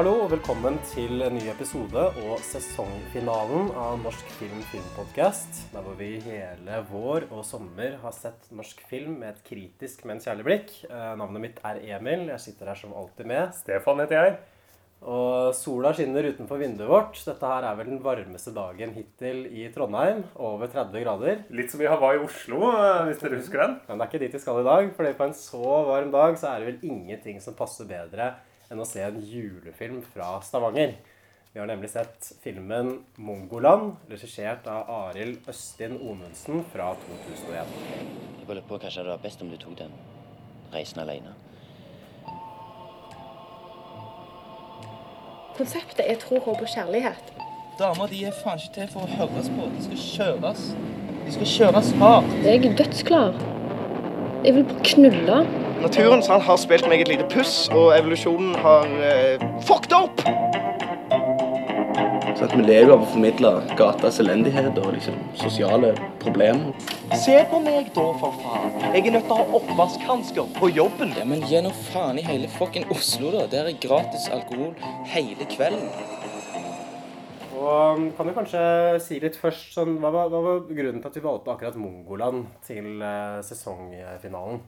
Hallo og velkommen til en ny episode og sesongfinalen av Norsk film filmpodkast. Der hvor vi hele vår og sommer har sett norsk film med et kritisk, men kjærlig blikk. Eh, navnet mitt er Emil. Jeg sitter her som alltid med. Stefan heter jeg. Og sola skinner utenfor vinduet vårt. Dette her er vel den varmeste dagen hittil i Trondheim. Over 30 grader. Litt som vi Hawaii i Oslo, eh, hvis dere husker den. Men det er ikke dit vi skal i dag. for på en så varm dag så er det vel ingenting som passer bedre enn å se en julefilm fra Stavanger. Vi har nemlig sett filmen 'Mongoland', regissert av Arild Østin Onundsen fra 2001. Jeg bare lurer på kanskje det var best om du tok den reisen alene. Konseptet er tro, håp og kjærlighet. Damer de er faen ikke til for å høres på. De skal kjøres. De skal kjøres hardt. Jeg er dødsklar. Jeg vil bare knulle. Naturen sant, har spilt meg et lite puss, og evolusjonen har eh, fucked opp! Så at vi lever av å formidle gatas elendighet og liksom sosiale problemer. Se på meg, da, for faen. Jeg er nødt til å ha oppvaskhansker på jobben. Ja, men gi nå faen i hele fucking Oslo, da. Der er gratis alkohol hele kvelden. Og kan du kanskje si litt først sånn, hva, var, hva var grunnen til at vi valgte akkurat Mongoland til eh, sesongfinalen?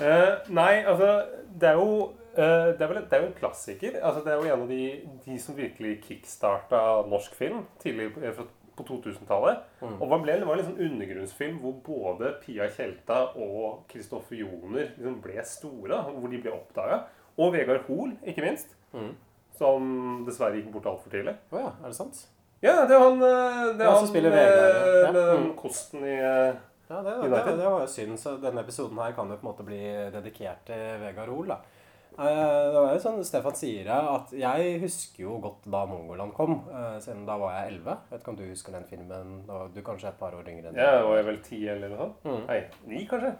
Eh, nei, altså Det er jo uh, det, er vel, det er jo en klassiker. Altså, det er jo en av de, de som virkelig kickstarta norsk film tidlig på, eh, på 2000-tallet. Og hva ble det? Det var en liksom undergrunnsfilm hvor både Pia Tjelta og Kristoffer Joner liksom ble store. Hvor de ble oppdaga. Og Vegard Hoel, ikke minst. Som dessverre gikk bort altfor tidlig. Å ja, er det sant? Ja, det er han, det er Ja, som spiller med, Vegard, ja. med den Mm. kosten i Ja, det, det, det, det var jo synd. Så denne episoden her kan jo på en måte bli dedikert til Vegard Hoel. da. Eh, Det var jo sånn Stefan sier at jeg husker jo godt da Mongoland kom. eh, Siden da var jeg 11. Vet ikke om du husker den filmen? Da var du kanskje et par år yngre enn Ja, var jeg vel ti eller noe sånt? Mm. Nei, ni kanskje?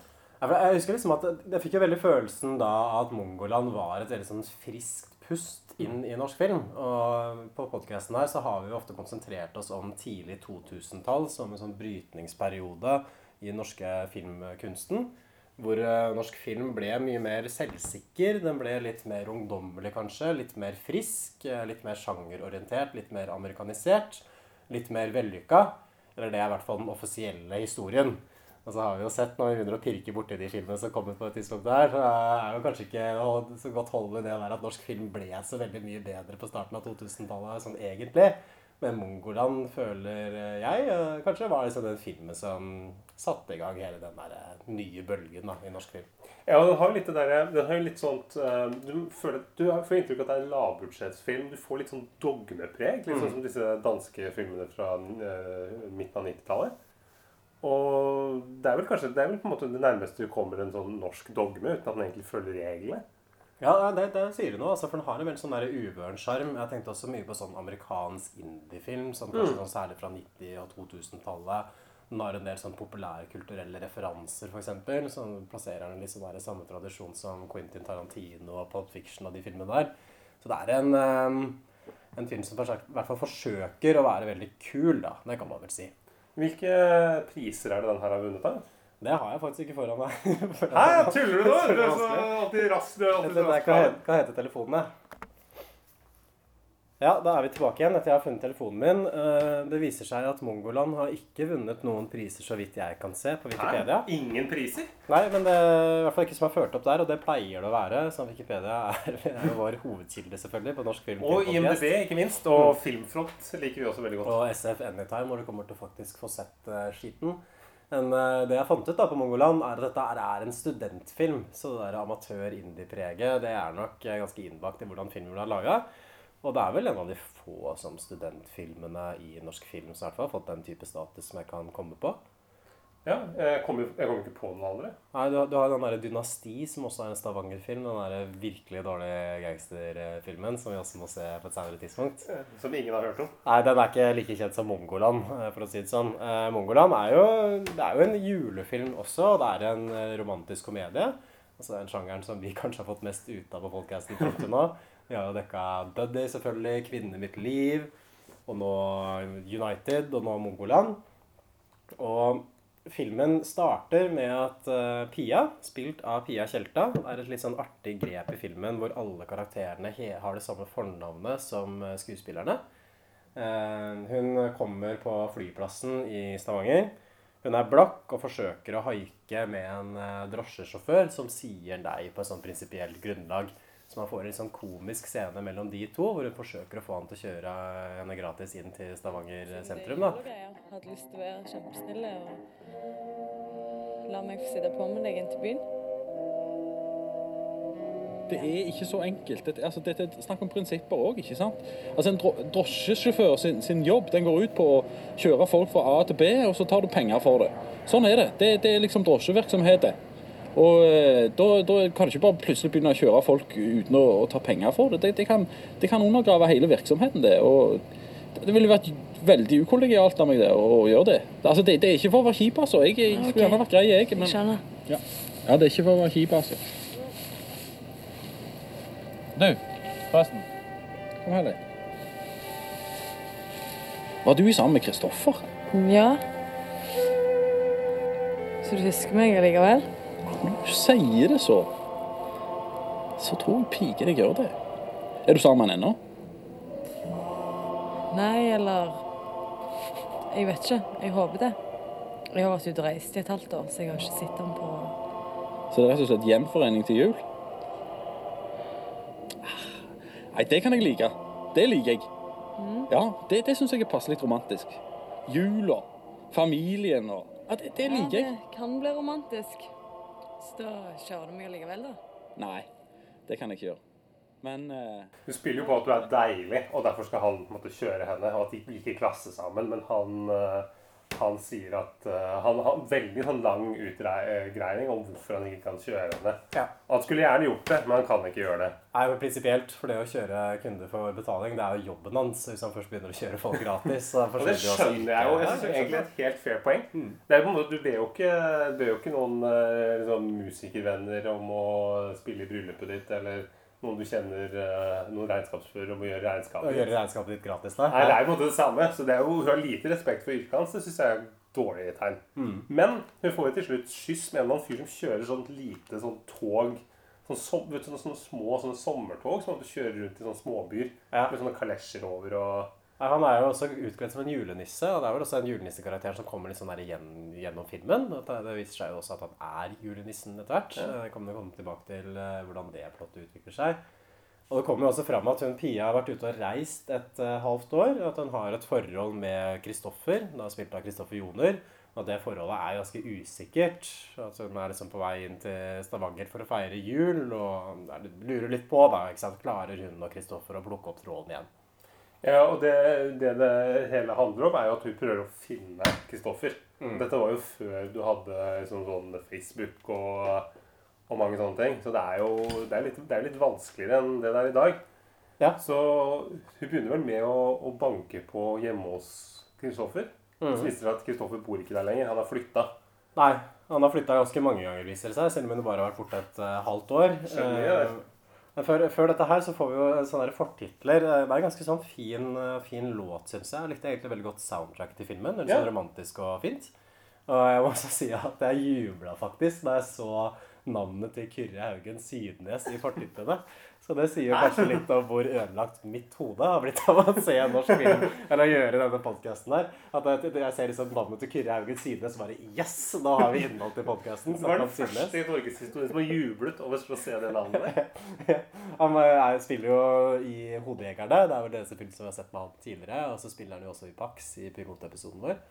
Jeg husker liksom at Jeg fikk jo veldig følelsen da at Mongoland var et veldig sånn friskt pust inn i norsk film. Og på podkasten her så har vi jo ofte konsentrert oss om tidlig 2000-tall som en sånn brytningsperiode i den norske filmkunsten. Hvor eh, norsk film ble mye mer selvsikker. Den ble litt mer ungdommelig, kanskje. Litt mer frisk. eh, Litt mer sjangerorientert. Litt mer amerikanisert. Litt mer vellykka. Eller det er i hvert fall den offisielle historien. Og så har vi jo sett når vi begynner å pirke borti de filmene som kommer på et tidspunkt der, så er jo kanskje ikke så godt hold i det der at norsk film ble så veldig mye bedre på starten av 2000-tallet sånn egentlig. Men Mongoland føler jeg eh, kanskje var liksom den filmen som satte i gang hele den der eh, nye bølgen da, i norsk film. Ja, den har jo litt det der, den har jo litt sånt eh, Du føler du får inntrykk av at det er en lavbudsjettsfilm. Du får litt sånn dogmepreg. Litt sånn som disse danske filmene fra uh, midten av 90-tallet. Og det er vel kanskje det er vel på en måte det nærmeste du kommer en sånn norsk dogme uten at den egentlig følger reglene. Ja, det, det sier du noe, altså, for den har en veldig sånn der uvøren sjarm. Jeg tenkte også mye på sånn amerikansk indiefilm, sånn, kanskje sånn særlig fra 90- og 2000-tallet. Den har en del sånn populærkulturelle referanser, f.eks. Som plasserer den liksom der i samme tradisjon som Quentin Tarantino og Pop Fiction og de filmene der. Så det er en, eh, en film som i hvert fall forsøker å være veldig kul, da. Det kan man vel si. Hvilke priser er det den her har vunnet? da? Det har jeg faktisk ikke foran meg. Hæ, tuller du nå? Du er så alltid rask. Du er alltid hva, heter, hva heter telefonen? jeg? Ja, da er vi tilbake igjen etter jeg har funnet telefonen min. Eh, Det viser seg at Mongoland har ikke vunnet noen priser, så vidt jeg kan se på Wikipedia. Hæ? Ingen priser? Nei, men det er i hvert fall ikke som er ført opp der, og det pleier det å være. Så Wikipedia er, er vår hovedkilde, selvfølgelig, på norsk film. Og IMDb, ikke minst. Og Filmfront liker vi også veldig godt. Og SF Anytime, hvor du kommer til å faktisk få sett eh, skiten. Men eh, det jeg fant ut da på Mongoland, er at dette er, er en studentfilm. Så det der amatør-indie-preget, det er nok eh, ganske innbakt i hvordan filmen ble laga. Og det er vel en av de få som studentfilmene i norsk film som har fått den type status som jeg kan komme på. Ja, jeg kommer kommer ikke på noen andre. Nei, du, du har den derre Dynasti, som også er en Stavanger-film. Den derre virkelig dårlige gangsterfilmen som vi også må se på et senere tidspunkt. Som ingen har hørt om. Nei, den er ikke like kjent som Mongoland, eh, for å si det sånn. Eh, Mongoland er jo, det er jo en julefilm også, og det er en eh, romantisk komedie. Altså den sjangeren som vi kanskje har fått mest ut av på folkehesten fram til nå. Vi har jo dekka Buddy, selvfølgelig, Kvinne mitt liv, og nå United, og nå Mongoland. Og filmen starter med at uh, Pia, spilt av Pia Tjelta, er et litt sånn artig grep i filmen hvor alle karakterene har det samme fornavnet som eh, skuespillerne. Uh, hun kommer på flyplassen i Stavanger. Hun er blakk og forsøker å haike med en drosjesjåfør som sier nei på et sånn prinsipielt grunnlag. Så man får en sånn komisk scene mellom de to, hvor hun forsøker å få han til å kjøre henne gratis inn til Stavanger sentrum. da. Hadde lyst til å være kjempesnill og la meg få sitte på med deg inn til byen. Det er ikke så enkelt. Det, altså, det, det snakk om prinsipper òg, ikke sant. Altså, en dro drosjesjåfør sin, sin jobb den går ut på å kjøre folk fra A til B, og så tar du penger for det. Sånn er det. Det, det er liksom drosjevirksomhet, det. Og eh, da, da kan du ikke bare plutselig begynne å kjøre folk uten å, å ta penger for det. Det, det, kan, det kan undergrave hele virksomheten, det. Og det ville vært veldig ukollegialt av meg det, å, gjøre det. Altså, det. Det er ikke for å være kjip, altså. Jeg, jeg skulle gjerne vært grei, jeg. Men, Jeg ja. ja, det er ikke for å være kjip, altså. Du, forresten. Kom her litt. Var du sammen med Kristoffer? Ja. Så du husker meg allikevel? Når du sier det så, så tror jeg piker jeg gjør det. Er du sammen ennå? Nei, eller Jeg vet ikke. Jeg håper det. Jeg har vært ute og reist i et halvt år, så jeg har ikke sett ham på Så det er rett og slett gjenforening til jul? Nei, det kan jeg like. Det liker jeg. Ja, det, det syns jeg er passelig romantisk. Jula, familien og Ja, det, det liker Ja, det kan bli romantisk. Så da kjører du meg likevel, da? Nei, det kan jeg ikke gjøre. Men uh... Hun spiller jo på at du er deilig, og derfor skal han måte kjøre henne. Og at de gikk i klasse sammen. Men han, eh, han sier at uh, Han har veldig sånn lang utgreining om hvorfor han ikke kan kjøre henne. Ja. Han skulle gjerne gjort det, men han kan ikke gjøre det. Nei, men Prinsipielt, for det å kjøre kunder for betaling, det er jo jobben hans. Hvis han først begynner å kjøre folk gratis. Så Og det skjønner jeg jo. Jeg jeg egentlig et helt fair poeng. Det er jo på en måte, Du ber jo ikke, ber jo ikke noen eh, liksom, musikervenner om å spille i bryllupet ditt, eller noen du kjenner, eh, noen regnskapsfører om å gjøre Å regnskapet gjøre ditt. regnskapet ditt gratis, da. Nei, det er på en måte det samme. Så det er jo, Hun har lite respekt for yrket hans. Det syns jeg er dårlig tegn. Mm. Men hun får jo til slutt skyss med en eller annen fyr som kjører sånn lite sånn tog Sånn, vet du, sånne, små sånne sommertog som at du kjører rundt i sånne småbyer Ja. med sånne kalesjer over og Han er jo også utkledd som en julenisse, og det er vel også en julenissekarakter som kommer litt sånn der igjen gjennom filmen. Det viser seg jo også at han er julenissen etter hvert. Det kommer vi komme tilbake til eh, hvordan det plottet utvikler seg. Og det kommer jo også fram at hun Pia har vært ute og reist et uh, halvt år. At hun har et forhold med Kristoffer, da spilt av Kristoffer Joner. Og at det forholdet er ganske usikkert. At hun er liksom på vei inn til Stavanger for å feire jul. Og er lurer litt på, da. ikke sant? Klarer hun og Kristoffer å plukke opp tråden igjen? Ja, og det, det det hele handler om, er jo at hun prøver å finne Kristoffer. Mm. Dette var jo før du hadde liksom sånn Facebook og, og mange sånne ting. Så det er jo det er litt, det er litt vanskeligere enn det det er i dag. Ja. Så hun begynner vel med å, å banke på hjemme hos Kristoffer. Mm. Så viser det at Kristoffer bor ikke der lenger. Han har flytta. Nei, han har flytta ganske mange ganger, viser det seg, selv om hun bare har vært borte et uh, halvt år. Skjønner jeg det. Men før, før dette her så får vi jo sånne fortitler. Eh, Det er en ganske sånn fin, eh, fin låt, syns jeg. Jeg likte egentlig veldig godt soundtrack til filmen. Veldig Ja. sånn romantisk og fint. Og jeg må også si at jeg jubla faktisk da jeg så navnet til Kyrre Haugen Sydnes i fortitlene. Så det sier kanskje litt om hvor ødelagt mitt hode har blitt av å se en norsk film. Eller å gjøre denne podkasten her. At jeg, jeg ser liksom navnet til Kyrre Haugen Sydnes og bare Yes! Da har vi innhold til podkasten. Det var den første i norgeshistorien som har jublet over å se det navnet. Han eh, er, spiller jo i Hodejegerne. Det er vel det eneste som vi har sett med han tidligere. Og så spiller han jo også i Pax i pilotepisoden vår.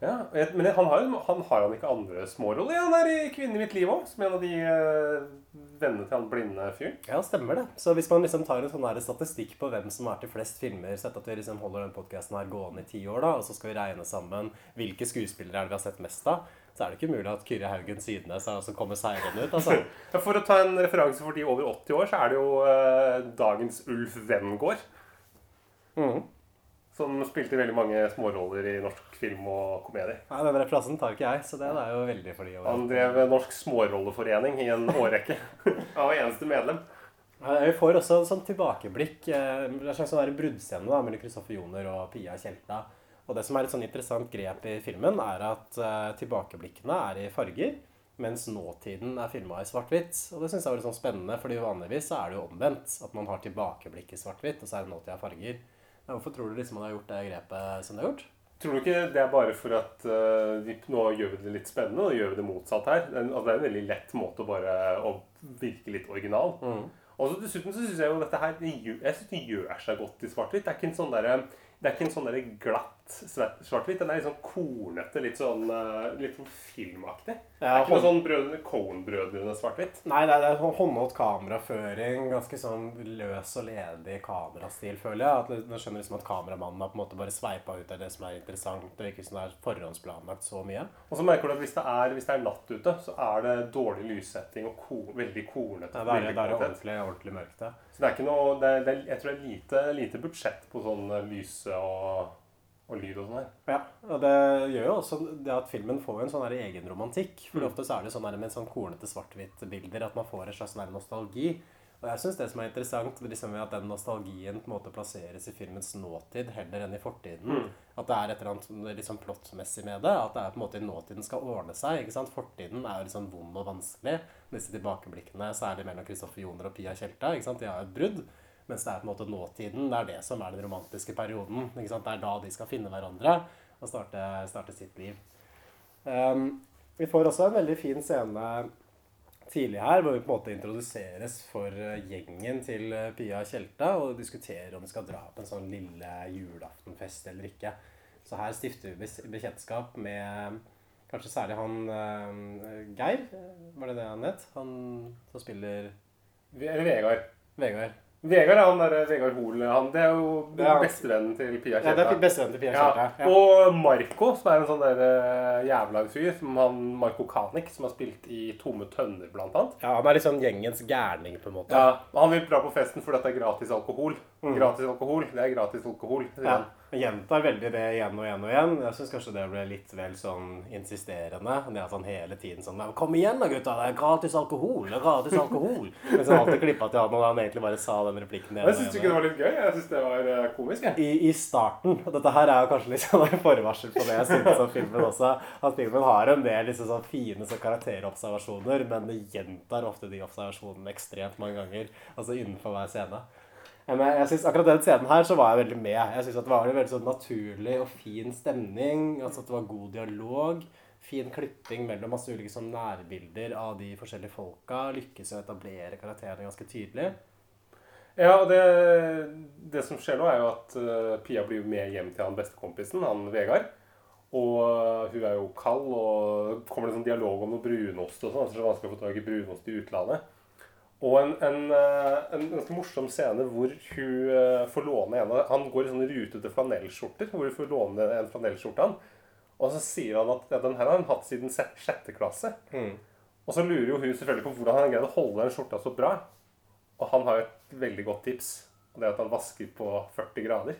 Ja, Men han har, jo- han har han ikke andre småroller? Ja, han er i 'Kvinnen i mitt liv' òg, som en av de eh, vennene til han blinde fyren. Ja, stemmer det. Så hvis man liksom tar en sånn her statistikk på hvem som er til flest filmer, sett at vi liksom holder den podcasten her gående i ti år, da, og så skal vi regne sammen hvilke skuespillere er det vi har sett mest av, så er det ikke mulig at Kyrre Haugen Sydnes er også kommer seirende ut. altså. Ja, For å ta en referanse for de over 80 år, så er det jo eh, dagens Ulf Wengård. Mm. Som spilte veldig mange småroller i norsk film og komedie. Nei, Den referansen tar ikke jeg, så det er jo veldig for de Han drev Norsk Smårolleforening i en årrekke. Han var eneste medlem. Vi får også en sånn tilbakeblikk. eh, en slags sånn bruddscene mellom Kristoffer Joner og Pia Kjelta. Og det som er et sånn interessant grep i filmen, er at eh, tilbakeblikkene er i farger, mens nåtiden er filma i svart-hvitt. Og det syns jeg var litt sånn spennende, fordi vanligvis så er det jo omvendt. At man har tilbakeblikk i svart-hvitt, og så er det nåtida farger. Hvorfor tror du liksom man har gjort det grepet som det har gjort? Tror du ikke det er bare for at uh, vi, nå gjør vi det litt spennende, og gjør vi det motsatt her? Det er en- altså, det er en veldig lett måte å bare å virke litt original. Og så Dessuten så syns jeg jo dette her jeg synes det gjør seg godt i svart-hvitt. Det er ikke en sånn derre det er ikke en sånn der glatt svart-hvitt. Den er litt sånn kornete, litt sånn, eh, litt sånn filmaktig. Det er ikke noe sånn brødrene Cohen-brødrene svart-hvitt. Nei, det er, det er sånn håndholdt kameraføring. Ganske sånn løs og ledig kamerastil, føler jeg. At Nå skjønner liksom at kameramannen har på en måte bare sveipa ut av det som er interessant. og ikke sånn er forhåndsplanlagt så mye. Og så merker du at hvis det er, hvis det er natt ute, så er det dårlig lyssetting og ko, veldig kornete. Ja, det er det, er ordentlig, ordentlig mørkt, ja. Så det er ikke noe det er, det er, Jeg tror det er lite, lite budsjett på sånn eh, lyse og, og lyd og sånn her. Ja, og det gjør jo også det at filmen får en sånn egen romantikk. For Mm. ofte så er det sånn her med sånn kornete svart-hvitt-bilder at man får en slags sånn nostalgi. Og jeg syns det som er interessant, liksom at den nostalgien på en måte plasseres i filmens nåtid heller enn i fortiden. Mm. At det er et eller annet sånn plottmessig med det. At det er på en måte i nåtiden skal ordne seg. ikke sant? Fortiden er jo sånn vond og vanskelig. Disse tilbakeblikkene, særlig mellom Kristoffer Joner og Pia Tjelta. ikke sant? De har et brudd. Mens det er på en måte nåtiden. Det er det som er den romantiske perioden. Det er da de skal finne hverandre og starte, starte sitt liv. Um, vi får også en veldig fin scene tidlig her, hvor vi på en måte introduseres for eh, gjengen til eh, Pia Tjelta og diskuterer om vi skal dra på en sånn lille julaftenfest eller ikke. Så her stifter vi bekjentskap med kanskje særlig han eh, Geir, var det det han het? Han som spiller Vegard. Vegard. Vegard han der, Vegard Hoel. Han, det er jo er bestevennen til Pia Ja, Tjelta. det er bestevennen til Pia Tjelta. Ja. Og Marco, som er en sånn der eh, jævla fyr. Som han, Marco Kanik, som har spilt i Tomme tønner, blant annet. Ja, han er liksom gjengens gærning, på en måte. Ja, Han vil dra på festen fordi det er gratis alkohol. Mm. Gratis alkohol, det er gratis alkohol. Ja. Han. Gjentar veldig det igjen og igjen og igjen. Jeg syns kanskje det ble litt vel sånn insisterende. Det at han hele tiden sånn "Men Kom igjen da, gutta! Det er gratis alkohol! Det er gratis alkohol! Mens han alltid klippa til han, og han egentlig bare sa den replikken Jeg syns ikke det var litt gøy. Jeg syns det var eh, komisk. jeg. I, I starten og Dette her er jo kanskje litt sånn en forvarsel på det jeg synes om filmen også. At filmen har en del liksom sånn fine så karakterobservasjoner, men det gjentar ofte de observasjonene ekstremt mange ganger. Altså innenfor hver scene. Men jeg synes akkurat den scenen her så var jeg veldig med. Jeg synes at Det var en veldig sånn naturlig og fin stemning. altså At det var god dialog. Fin klipping mellom masse ulike sånn nærbilder av de forskjellige folka. Lykkes å etablere karakterene ganske tydelig. Ja, og det, det som skjer nå, er jo at eh, Pia blir med hjem til han bestekompisen, han Vegard. Og eh, hun er jo kald, og kommer det sånn dialog om noe brunost og sånn. Så det er vanskelig å få tak i brunost i utlandet. Og en, en, eh, en ganske morsom scene hvor hun eh, får låne en av Han går i sånne rutete flanellskjorter, hvor hun får låne en flanellskjorte av han. Og så sier han at ja, den her har han hatt siden sjette klasse. Og så lurer jo hun selvfølgelig på hvordan han greide å holde den skjorta så bra. Og han har jo et veldig godt tips. Og det er at han vasker på 40 grader.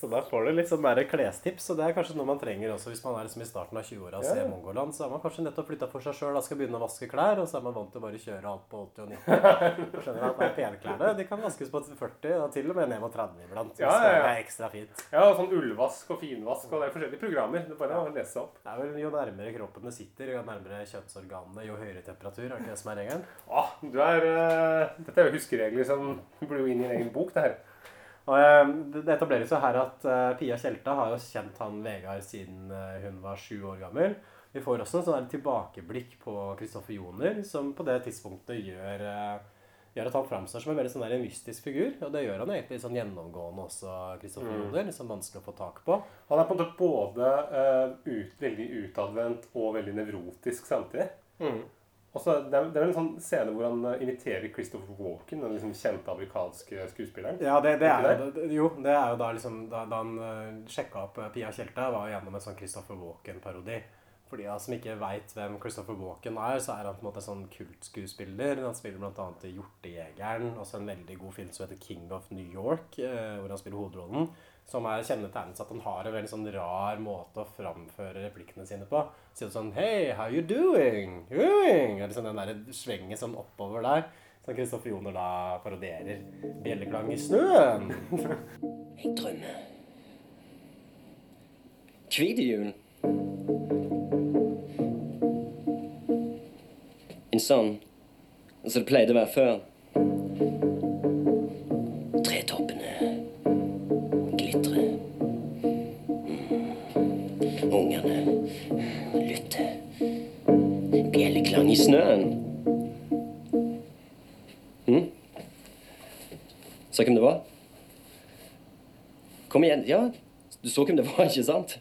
Så der får du litt sånn mer klestips, og det er kanskje noe man trenger også hvis man er liksom i starten av 20-åra og ser ja. Mongoland. Så har man kanskje nettopp flytta for seg sjøl og skal begynne å vaske klær, og så er man vant til å bare kjøre alt på 80 og 90. Skjønner at det er penklærne. De kan vaskes på 40, og til og med ned mot 30 iblant. hvis Ja, ja, ja. Det er ekstra fint. Ja, og sånn ullvask og finvask, og det er forskjellige programmer. Det er bare å lese opp. Det er vel Jo nærmere kroppen det sitter, jo nærmere kjønnsorganene, jo høyere temperatur. Er det ikke det som er regelen? Åh, du er, uh, dette er jo huskeregler som blir jo inn i en egen bok, det her. Og eh, Det etableres jo her at eh, Pia Tjelta har jo kjent han Vegard siden eh, hun var sju år gammel. Vi får også en sånn tilbakeblikk på Kristoffer Joner, som på det tidspunktet gjør, gjør at han framstår som en veldig sånn der mystisk figur. Og det gjør han egentlig sånn gjennomgående også, Kristoffer Mm. Joner. Liksom vanskelig å få tak på. Han er på en måte både uh, ut, veldig utadvendt og veldig nevrotisk samtidig. Mm. Og så det, er, det er en sånn scene hvor han eh, inviterer Christopher Walken, den liksom kjente amerikanske skuespilleren. Ja, det, det er det- jo, det er jo da liksom Da, da han uh, sjekka opp eh, Pia Tjelta, var gjennom en sånn Christopher Walken-parodi. For de som ikke veit hvem Christopher Walken er, så er han på en måte en sånn kultskuespiller. Han spiller bl.a. i 'Hjortejegeren', også en veldig god film som heter 'King of New York', eh, hvor han spiller hovedrollen. Som er kjennetegnet at han har en veldig sånn rar måte å framføre replikkene sine på. Sier sånn 'Hey, how you doing?' doing? Eller sånn den der svenget sånn oppover der. Som Kristoffer Joner da parodierer. 'Bjelleklang i snøen'. Jeg drømmer. Hvite jul. En sånn som det pleide å være før. Ungene lytte. Bjelleklang i snøen. Mm. Så hvem det var? Kom igjen. Ja, du så hvem det var, ikke sant?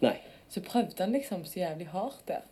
Nei. Så prøvde han liksom så jævlig hardt der.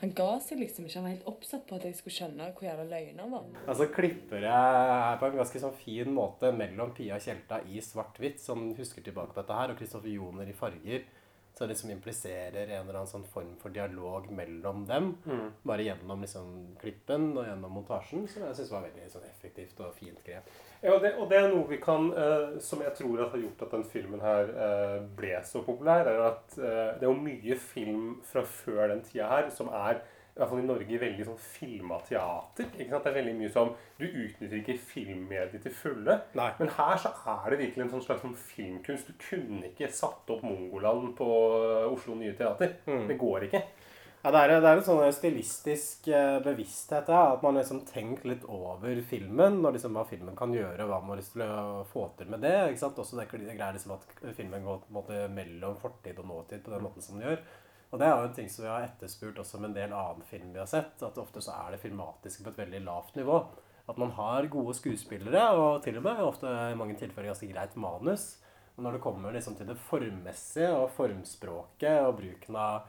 Han ga seg liksom ikke. Han var helt oppsatt på at jeg skulle skjønne hvor jævla løgn han var. Altså klipper jeg her på en ganske sånn fin måte mellom Pia Tjelta i svart-hvitt, som husker tilbake på dette her, og Kristoffer Joner i farger. Så det liksom impliserer en eller annen sånn form for dialog mellom dem. Mm. Bare gjennom liksom klippen og gjennom montasjen, som jeg syns var veldig sånn effektivt og fint grep. Ja, og det, og det er noe vi kan, eh, som jeg tror har gjort at den filmen her eh, ble så populær, er at eh, det er jo mye film fra før den tida her som er i hvert fall i Norge veldig sånn filma teater. ikke sant? Det er veldig mye som Du utnytter ikke filmmediet til fulle. Men her så er det virkelig en sånn slags sånn filmkunst. Du kunne ikke satt opp Mongoland på Oslo Nye Teater. Det går ikke. Ja, det er, det er en sånn stilistisk eh, bevissthet ja, at man liksom tenker litt over filmen, og liksom hva filmen kan gjøre, hva man har lyst til å få til med det. ikke sant? Også det, det greier liksom at filmen går på en måte mellom fortid og nåtid på den måten som den gjør. Og det er jo en ting som vi har etterspurt også med en del annen film vi har sett, at ofte så er det filmatiske på et veldig lavt nivå. At man har gode skuespillere, og til og med ofte i mange tilfeller ganske greit manus. Men når det kommer liksom til det formmessige og formspråket og bruken av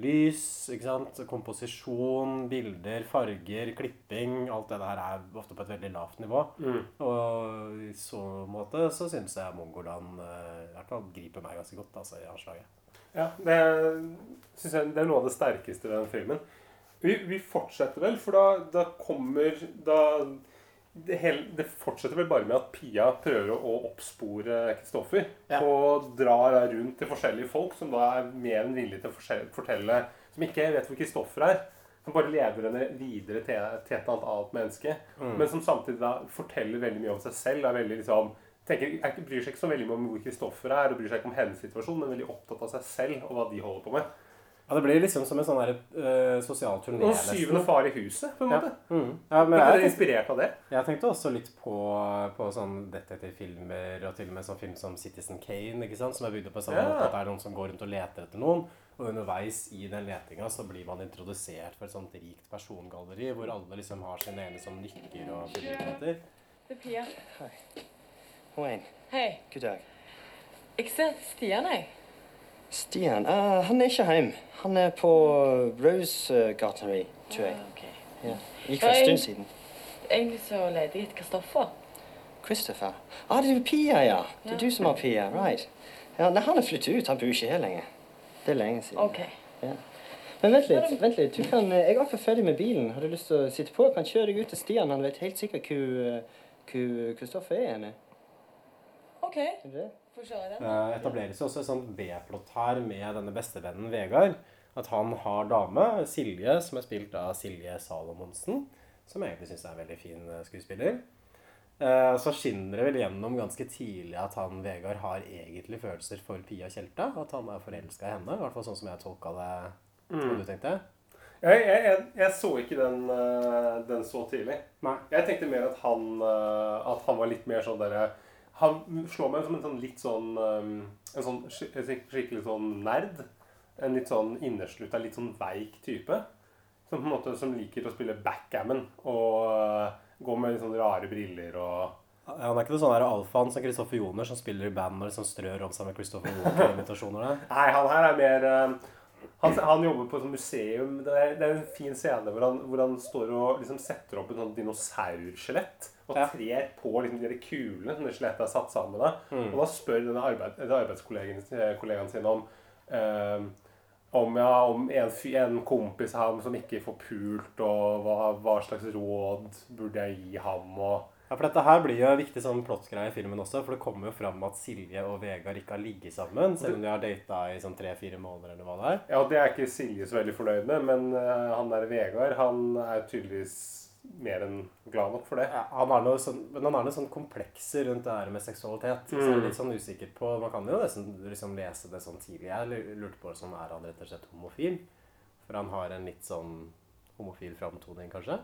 lys, ikke sant? komposisjon, bilder, farger, klipping Alt det der er ofte på et veldig lavt nivå. Mm. Og i så måte så syns jeg Mongoland eh, i hvert fall griper meg ganske godt altså, i anslaget. Ja, det synes jeg det er noe av det sterkeste ved den filmen. Vi, vi fortsetter vel, for da, da kommer da det, hele, det fortsetter vel bare med at Pia prøver å oppspore Kristoffer. Og drar rundt til forskjellige folk som da er mer enn villige til å fortelle Som ikke vet hvor Kristoffer er. Som bare leder henne videre til, til et eller annet annet menneske. Mm. Men som samtidig da forteller veldig mye om seg selv. Er veldig liksom tenker, er, ikke- Bryr seg ikke så veldig om hvor Kristoffer er, og bryr seg ikke om hennes situasjon, men veldig opptatt av seg selv og hva de holder på med. Ja, Det blir liksom som en sånn der, uh, sosial turné. Og syvende far i huset, på en måte. Ja. Mm. Ja, men jeg inspirert av det? Jeg tenkte også litt på, på sånn detektivfilmer, og til og med sånn film som Citizen Kane, ikke sant? som er bygd på samme Ja. måte at det er noen som går rundt og leter etter noen. Og underveis i den letinga så blir man introdusert for et sånt rikt persongalleri, hvor alle liksom har sine ene sånn nykker og finurligheter. Det er Pia. Wayne, Hei. god dag. Jeg ser Stian, jeg. Stian, Uh, han er ikke hjemme. Han er på Rose uh, Gartnery, tror jeg. Ja. Gikk for en stund siden. Egentlig så leter jeg etter Kristoffer. Christopher. Ah, det er jo Pia, ja. Det Ja. er du som har Pia, right. Ja, nei, han er flyttet ut. Han bor ikke her lenger. Det er lenge siden. OK. Ja. Men vent litt. vent litt. Du kan, eh, jeg er akkurat ferdig med bilen. Har du lyst til å sitte på? Jeg kan kjøre deg ut til Stian. Han vet helt sikkert eh, hvor Kristoffer er henne. OK. Kjøre den. Det etableres jo også et sånt B-plott her med denne bestevennen Vegard. At han har dame, Silje, som er spilt av Silje Salomonsen. Som jeg egentlig syns er en veldig fin eh, skuespiller. Eh, Så skinner det vel gjennom ganske tidlig at han Vegard har egentlig følelser for Pia Tjelta. At han er forelska i henne. I hvert fall sånn som jeg tolka det. Hva Mm. du tenkte? Jeg, jeg, jeg, så ikke den, eh, den så tidlig. Nei. Jeg tenkte mer at han, at han var litt mer sånn derre Han slår meg som en sånn litt sånn eh, En sånn skik- skik- skikkelig sånn nerd. En litt sånn inneslutta, litt sånn veik type. som på en måte som liker å spille backgammon og uh, gå med litt sånn rare briller og Ja, han er ikke noe sånn alfaen som Kristoffer Joner, som spiller i band og liksom strør om seg med Kristoffer Joner-invitasjoner? Nei, han her er mer eh, han, han jobber på et museum. Det er, det er en fin scene hvor han, hvor han står og liksom setter opp et sånt dinosaurskjelett. Og Ja. trer på liksom de kulene som det skjelettet er satt sammen med. Mm. Og da spør denne arbeid, arbeidskollegaen eh, sin om eh, om, ja, om en, en kompis av ham som ikke får pult, og hva, hva slags råd burde jeg gi ham? og Ja, for dette her blir jo en viktig sånn plottgreie i filmen også, for det kommer jo fram at Silje og Vegard ikke har ligget sammen, selv om de har data i sånn tre-fire måneder eller hva det er. Ja, Det er ikke Silje så veldig fornøyd med, men uh, han der Vegard han er tydeligvis mer enn glad nok for det. Ja, han har noe sånn, men han har noe sånn komplekser rundt det her med seksualitet. Så jeg er Mm. litt sånn usikker på Man kan jo nesten liksom lese det sånn tidlig. Jeg lurte på sånn, er han rett og slett homofil. For han har en litt sånn homofil framtoning, kanskje.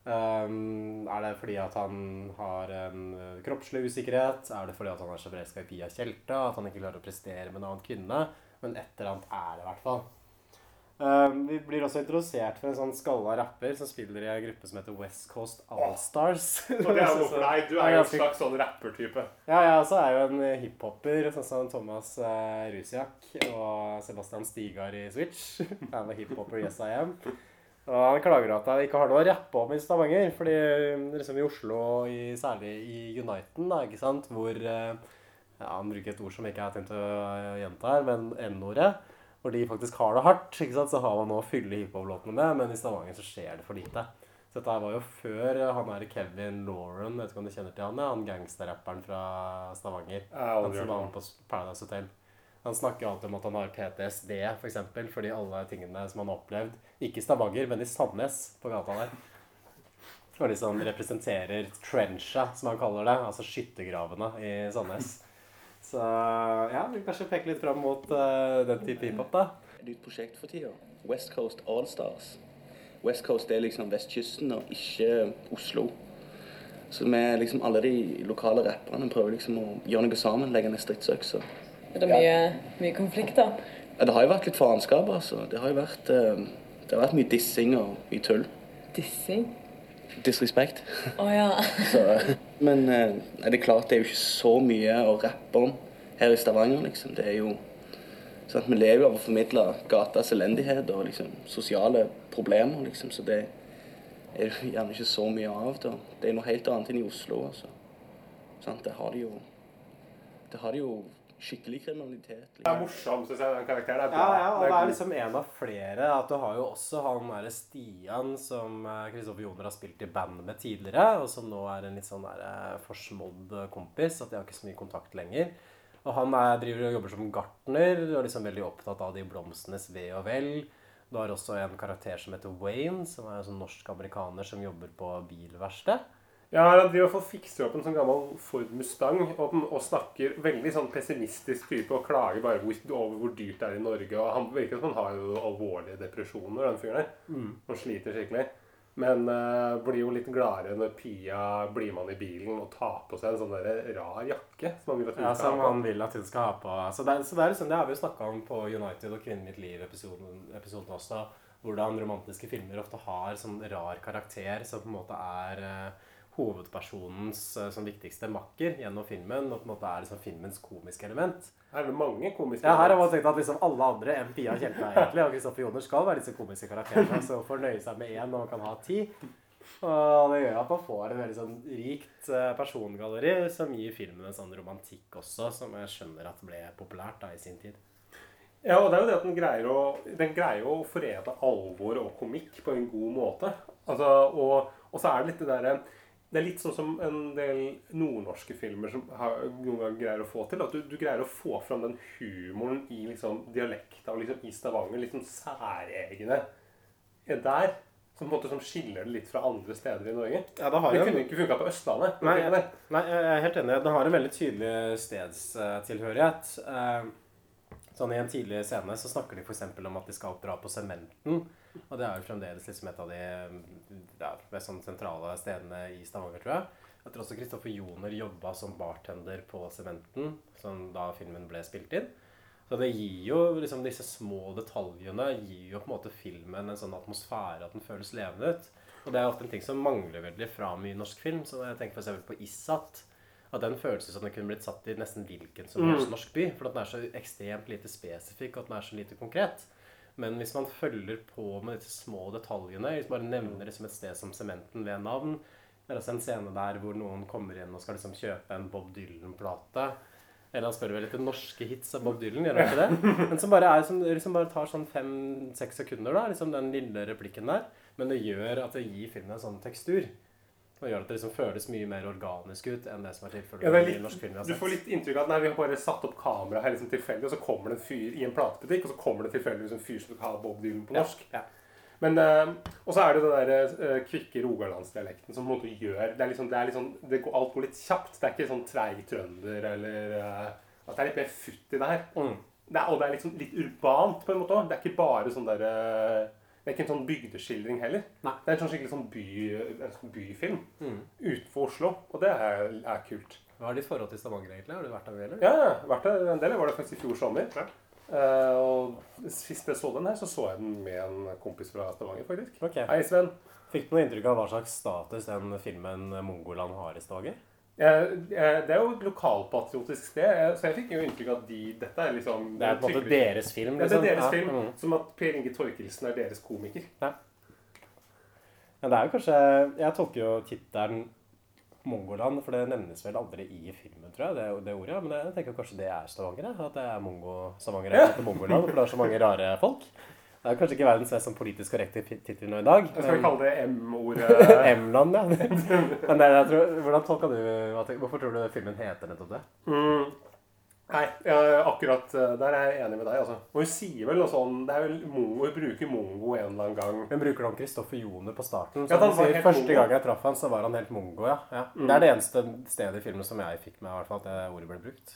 Um, er det fordi at han har en uh, kroppslig usikkerhet? Er det fordi at han er så forelska i Pia Tjelta at han ikke klarer å prestere med en annen kvinne? Men et eller annet er det i hvert fall. Um, vi blir også introdusert for en sånn skalla rapper som spiller i en gruppe som heter West Coast Allstars. Og det er jo for deg. Du er jo en slags sånn rappertype. ja, jeg også er jo en hiphoper, hiphopper, sånn som Thomas uh, Rusiak og Sebastian Stigar i Switch. Jeg er en hiphopper, yes I am. Og han klager at han ikke har noe å rappe om i Stavanger. Fordi liksom i Oslo, i, særlig i Uniten, da, ikke sant, hvor eh, ja, Han bruker et ord som jeg ikke har tenkt å eh, gjenta her, men N-ordet. Hvor de faktisk har det hardt, ikke sant, så har man noe å fylle hiphop-låtene med. Men i Stavanger så skjer det for lite. Så dette var jo før eh, han der Kevin Lauren, vet ikke om du kjenner til han? Han gangsterrapperen fra Stavanger. Jeg Han som var med på Paradise Hotel. Han snakker alltid om at han har PTSD, for eksempel, fordi alle tingene som han har opplevd, ikke i Stavanger, men i Sandnes, på gata der. Og liksom representerer trencha, som han kaller det, altså skyttergravene i Sandnes. Så ja, vi kanskje peke litt fram mot uh, den type hiphop, da. Et nytt prosjekt for tida. West Coast Allstars. West Coast er liksom vestkysten og ikke Oslo. Så vi liksom alle de lokale rapperne prøver liksom å gjøre noe sammen, legge ned stridsøkser. Er det mye, mye konflikter? Ja, det har jo vært litt faenskap, altså. Det har jo vært, eh, det har vært mye dissing og mye tull. Dissing? Disrespekt. Å ja. Så, men eh, nei, det er klart det er jo ikke så mye å rappe om her i Stavanger, liksom. Det er jo sant, Vi lever jo av å formidle gatas elendighet og liksom sosiale problemer, liksom. Så det er det gjerne ikke så mye av. da. Det er noe helt annet enn i Oslo, altså. Sant, det har de jo Det har de jo skikkelig kriminalitet. Det er morsom, syns jeg, den karakteren. er bra. Ja, ja, og det er liksom en av flere. At du har jo også han derre Stian som Kristoffer Joner har spilt i band med tidligere, og som nå er en litt sånn der eh, forsmådd kompis. At de har ikke så mye kontakt lenger. Og han er, driver og jobber som gartner og liksom veldig opptatt av de blomstenes ve og vel. Du har også en karakter som heter Wayne, som er en sånn norsk-amerikaner som jobber på bilverksted. Ja, Han driver fall fikser opp en sånn gammel Ford Mustang og, den- og snakker veldig sånn pessimistisk type og klager bare hvor, over hvor dyrt det er i Norge. og Han virker som han har jo alvorlige depresjoner, den fyren der. Mm. Han sliter skikkelig. Men uh, blir jo litt gladere når Pia blir med han i bilen og tar på seg en sånn der rar jakke. som han vil at hun Ja, skal som ha han vil at hun skal ha på. Så det, så det, er liksom, det har vi jo snakka om på United og Kvinnen mitt liv-episoden episoden også. Hvordan romantiske filmer ofte har sånn rar karakter som på en måte er eh, hovedpersonens eh, sånn viktigste makker gjennom filmen. Og på en måte er liksom filmens komiske element. Her er det mange komiske Ja, her har man tenkt at liksom alle andre enn Pia Tjelta egentlig, og Kristoffer Joner skal være disse komiske karakterene. Så får nøye seg med én når man kan ha ti. Og det gjør at man får et veldig sånn rikt eh, persongalleri som gir filmen en sånn romantikk også, som jeg skjønner at ble populært da i sin tid. Ja, og det er jo det at den greier å, den greier å forene alvor og komikk på en god måte. Altså, og, og så er det litt det derre Det er litt sånn som en del nordnorske filmer som har, noen ganger greier å få til. At du, du greier å få fram den humoren i liksom dialekta og liksom i Stavanger. Litt sånn særegne der. Som på en måte som skiller det litt fra andre steder i Norge. Ja, det har det kunne ikke funka på Østlandet. Nei, Det nei, jeg er helt enig. Det har en veldig tydelig stedstilhørighet. Eh, Sånn I en tidlig scene så snakker de f.eks. om at de skal dra på Sementen. Og det er jo fremdeles liksom et av de ja, mest sånn sentrale stedene i Stavanger, tror jeg. Jeg tror også Kristoffer Joner jobba som bartender på Sementen som da filmen ble spilt inn. Så det gir jo liksom disse små detaljene gir jo på en måte filmen en sånn atmosfære at den føles levende ut. Og det er ofte en ting som mangler veldig fra mye norsk film. Så jeg tenker f.eks. på Isat. At den føles som den kunne blitt satt i nesten hvilken som helst Mm. norsk by. For at den er så ekstremt lite spesifikk, og at den er så lite konkret. Men hvis man følger på med disse små detaljene, hvis man bare nevner liksom et sted som Sementen ved navn Det er altså en scene der hvor noen kommer inn og skal liksom kjøpe en Bob Dylan-plate. Eller han spør vel etter norske hits av Bob Dylan, gjør han ikke det? Men som bare, er, som liksom bare tar sånn fem-seks sekunder, da, liksom den lille replikken der. Men det gjør at det gir filmen en sånn tekstur. Og gjør at det liksom føles mye mer organisk ut enn det som er tilfellet Ja, i norsk film vi har du får litt inntrykk av at nei, vi har bare satt opp kamera her liksom tilfeldig, og så kommer det en fyr i en platebutikk, og så kommer det tilfeldigvis en fyr som skal ha Bob Dylan på norsk. ja. Men, øh, Og så er det den der øh, kvikke rogalandsdialekten som på en måte gjør Det er liksom, det er sånn, det går, alt går litt kjapt. Det er ikke sånn treig trønder eller øh, At det er litt mer futt i det her. Mm. Det er, og det er liksom litt urbant på en måte òg. Det er ikke bare sånn der eh, Det er ikke en sånn bygdeskildring heller. Nei. Det er en sånn skikkelig sånn by, en sånn byfilm Mm. utenfor Oslo. Og det er, er kult. Hva er ditt forhold til Stavanger, egentlig? Har du vært der, eller? Ja, ja. Vært der en del. Jeg var der faktisk i fjor sommer. Eh, og sist jeg så den her, så så jeg den med en kompis fra Stavanger, faktisk. Okay. Hei, Sven. Fikk du noe inntrykk av hva slags status den filmen Mongoland har i Stavanger? Det er jo et lokalpatriotisk sted, så jeg fikk jo inntrykk av at de, dette er liksom Det er på en måte deres film, Ja, det er liksom. deres Ja, film. mm. Som at Per Inge Torkelsen er deres komiker. Men det er jo kanskje Jeg tolker jo tittelen Mongoland, for det nevnes vel aldri i filmen, tror jeg, det, det ordet. Men jeg tenker kanskje det er Stavanger. At det er Mongo, Stavanger Ja. Mongoland, for det er så mange rare folk. Det er kanskje ikke verdens mest sånn politisk korrekte tittel nå i dag. Jeg skal vi kalle det M-ordet. M-land, ja. Men det, tror, hvordan tolka du Hvorfor tror du filmen heter nettopp det? Mm. Nei, ja, akkurat eh, der er jeg enig med deg. altså. Og hun sier vel noe sånn Det er vel mongo, Hun bruker mongo en eller annen gang. Hun bruker noen om Kristoffer Joner på starten. Så ja, han sier, Første mongo. gang jeg traff han, så var han helt mongo, ja. ja. Mm. Det er det eneste stedet i filmen som jeg fikk med, i hvert fall, at det ordet ble brukt.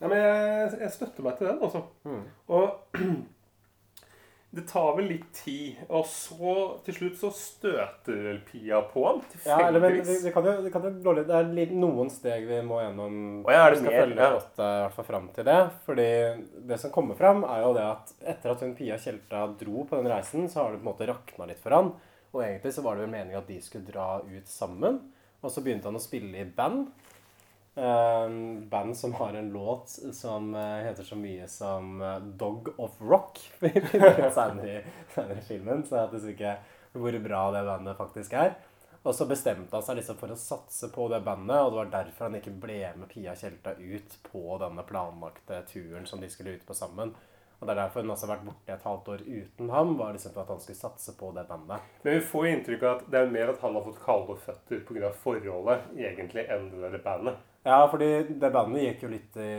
Ja, men jeg, jeg støtter meg til den, altså. Mm. Og det tar vel litt tid, og så til slutt så støter vel Pia på ham. Ja, eller, men vi, vi kan jo, vi kan jo Det er litt, noen steg vi må gjennom. Og ja, er det vi skal mer? følge Ja. plottet i hvert fall fram til det. Fordi det som kommer fram, er jo det at etter at hun Pia Tjelta dro på den reisen, så har det på en måte rakna litt for han. Og egentlig så var det vel meningen at de skulle dra ut sammen. Og så begynte han å spille i band. Um, band som har en låt som eh, heter så mye som eh, 'Dog of Rock' senere senere i filmen. Så jeg vet ikke hvor bra det bandet faktisk er. Og så bestemte han seg liksom for å satse på det bandet, og det var derfor han ikke ble med Pia Tjelta ut på denne planlagte turen som de skulle ut på sammen. Og det er derfor hun også har vært borte et halvt år uten ham, var liksom at han skulle satse på det bandet. Men vi får jo inntrykk av at det er mer at han har fått kalde føtter pga. forholdet, egentlig, enn det bandet. Ja, fordi det bandet gikk jo litt i,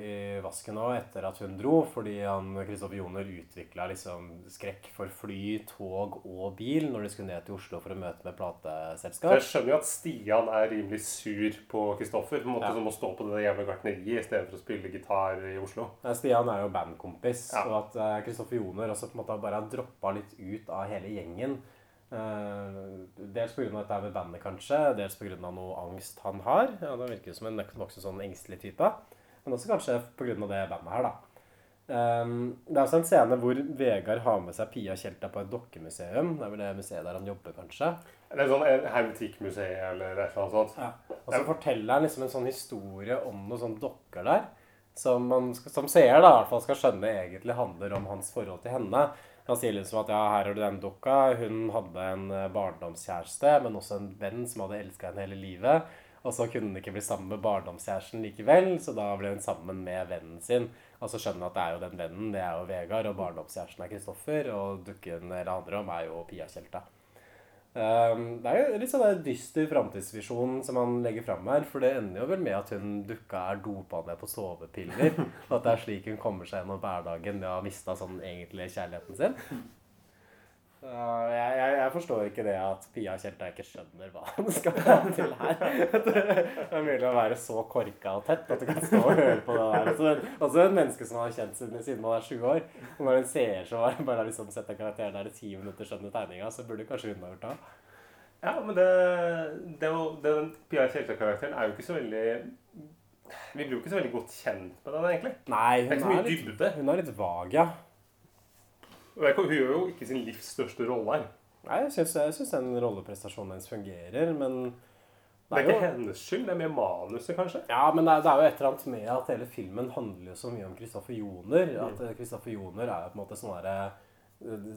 i vasken òg etter at hun dro. Fordi han Kristoffer Joner utvikla liksom skrekk for fly, tog og bil når de skulle ned til Oslo for å møte med plateselskap. jeg skjønner jo at Stian er rimelig sur på Kristoffer. På en måte Ja. Som å stå på det jævla gartneriet i stedet for å spille gitar i Oslo. Ja, Stian er jo bandkompis, Ja. og at eh, Kristoffer Joner også på en måte bare har droppa litt ut av hele gjengen. Eh, dels pga. dette med bandet, kanskje. Dels pga. noe angst han har. Ja, Det virker som en voksen sånn engstelig type. Men også kanskje pga. det bandet her, da. Um, det er også en scene hvor Vegard har med seg Pia Tjelta på et dokkemuseum. Det er vel det museet der han jobber, kanskje. Det er sånn Hermetikkmuseet eller et eller annet sånt. Ja. Og så forteller han liksom en sånn historie om noen sånne dokker der. Som man som seer da, i hvert fall skal skjønne egentlig handler om hans forhold til henne. Han sier liksom at ja, her har du den dukka. Hun hadde en eh, barndomskjæreste, men også en venn som hadde elska henne hele livet. Og så kunne hun ikke bli sammen med barndomskjæresten likevel, så da ble hun sammen med vennen sin. Og så skjønner hun at det er jo den vennen, det er jo Vegard, og barndomskjæresten er Kristoffer, og dukken det handler om, er jo Pia Tjelta. Um, det er jo litt sånn en dyster framtidsvisjon som han legger fram her. For det ender jo vel med at hun dukka er dopa ned på sovepiller. Og at det er slik hun kommer seg gjennom hverdagen med å ha mista sånn egentlig kjærligheten sin. Så jeg, jeg, jeg forstår ikke det at Pia Tjelta ikke skjønner hva han skal få til her. Det er mulig å være så korka og tett at du kan stå og høre på det der. Også, også et menneske som har kjent siden, siden man er sju år. Og når en seer som bare liksom sett en karakter der i ti minutter skjønner tegninga, så burde kanskje hun ha gjort det. Ja, men det, det jo, den Pia Tjelta-karakteren er jo ikke så veldig Vi blir jo ikke så veldig godt kjent med den, egentlig. Nei, Det er ikke så mye er litt, dybde. hun er litt vag, ja. Hun gjør jo ikke sin livs største rolle her. Nei, jeg syns, den rolleprestasjonen hennes fungerer, men Det er ikke hennes skyld, det er mer manuset, kanskje. Ja, men det er, det er jo et eller annet med at hele filmen handler jo så mye om Kristoffer Joner. Mm. At eh, Kristoffer Joner er jo på en måte sånn derre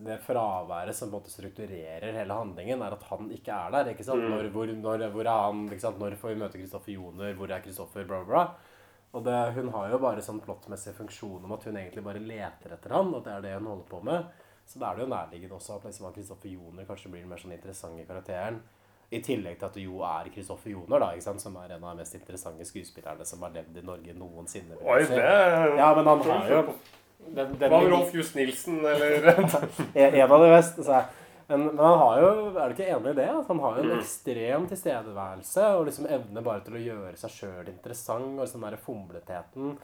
Det fraværet som på en måte strukturerer hele handlingen, er at han ikke er der. ikke sant? Mm. Når, hvor, når, hvor er han? ikke sant? Når får vi møte Kristoffer Joner? Hvor er Kristoffer? Bla, bla, bla. Og det, hun har jo bare sånn plottmessig funksjon om at hun egentlig bare leter etter han, og det er det hun holder på med. Så da er det jo nærliggende også at liksom, Kristoffer Joner kanskje blir den mer sånn interessante karakteren. I tillegg til at det jo er Kristoffer Joner, da, ikke sant? som er en av de mest interessante skuespillerne som har levd i Norge noensinne. Oi, det Ja, men han har jo den, den, Hva med Rolf Just Nilsen, eller en en av de beste. Så jeg- men, men han har jo Er du ikke enig i det? At han har jo en Mm. ekstrem tilstedeværelse og liksom evne bare til å gjøre seg sjøl interessant. Og liksom den der fomletheten.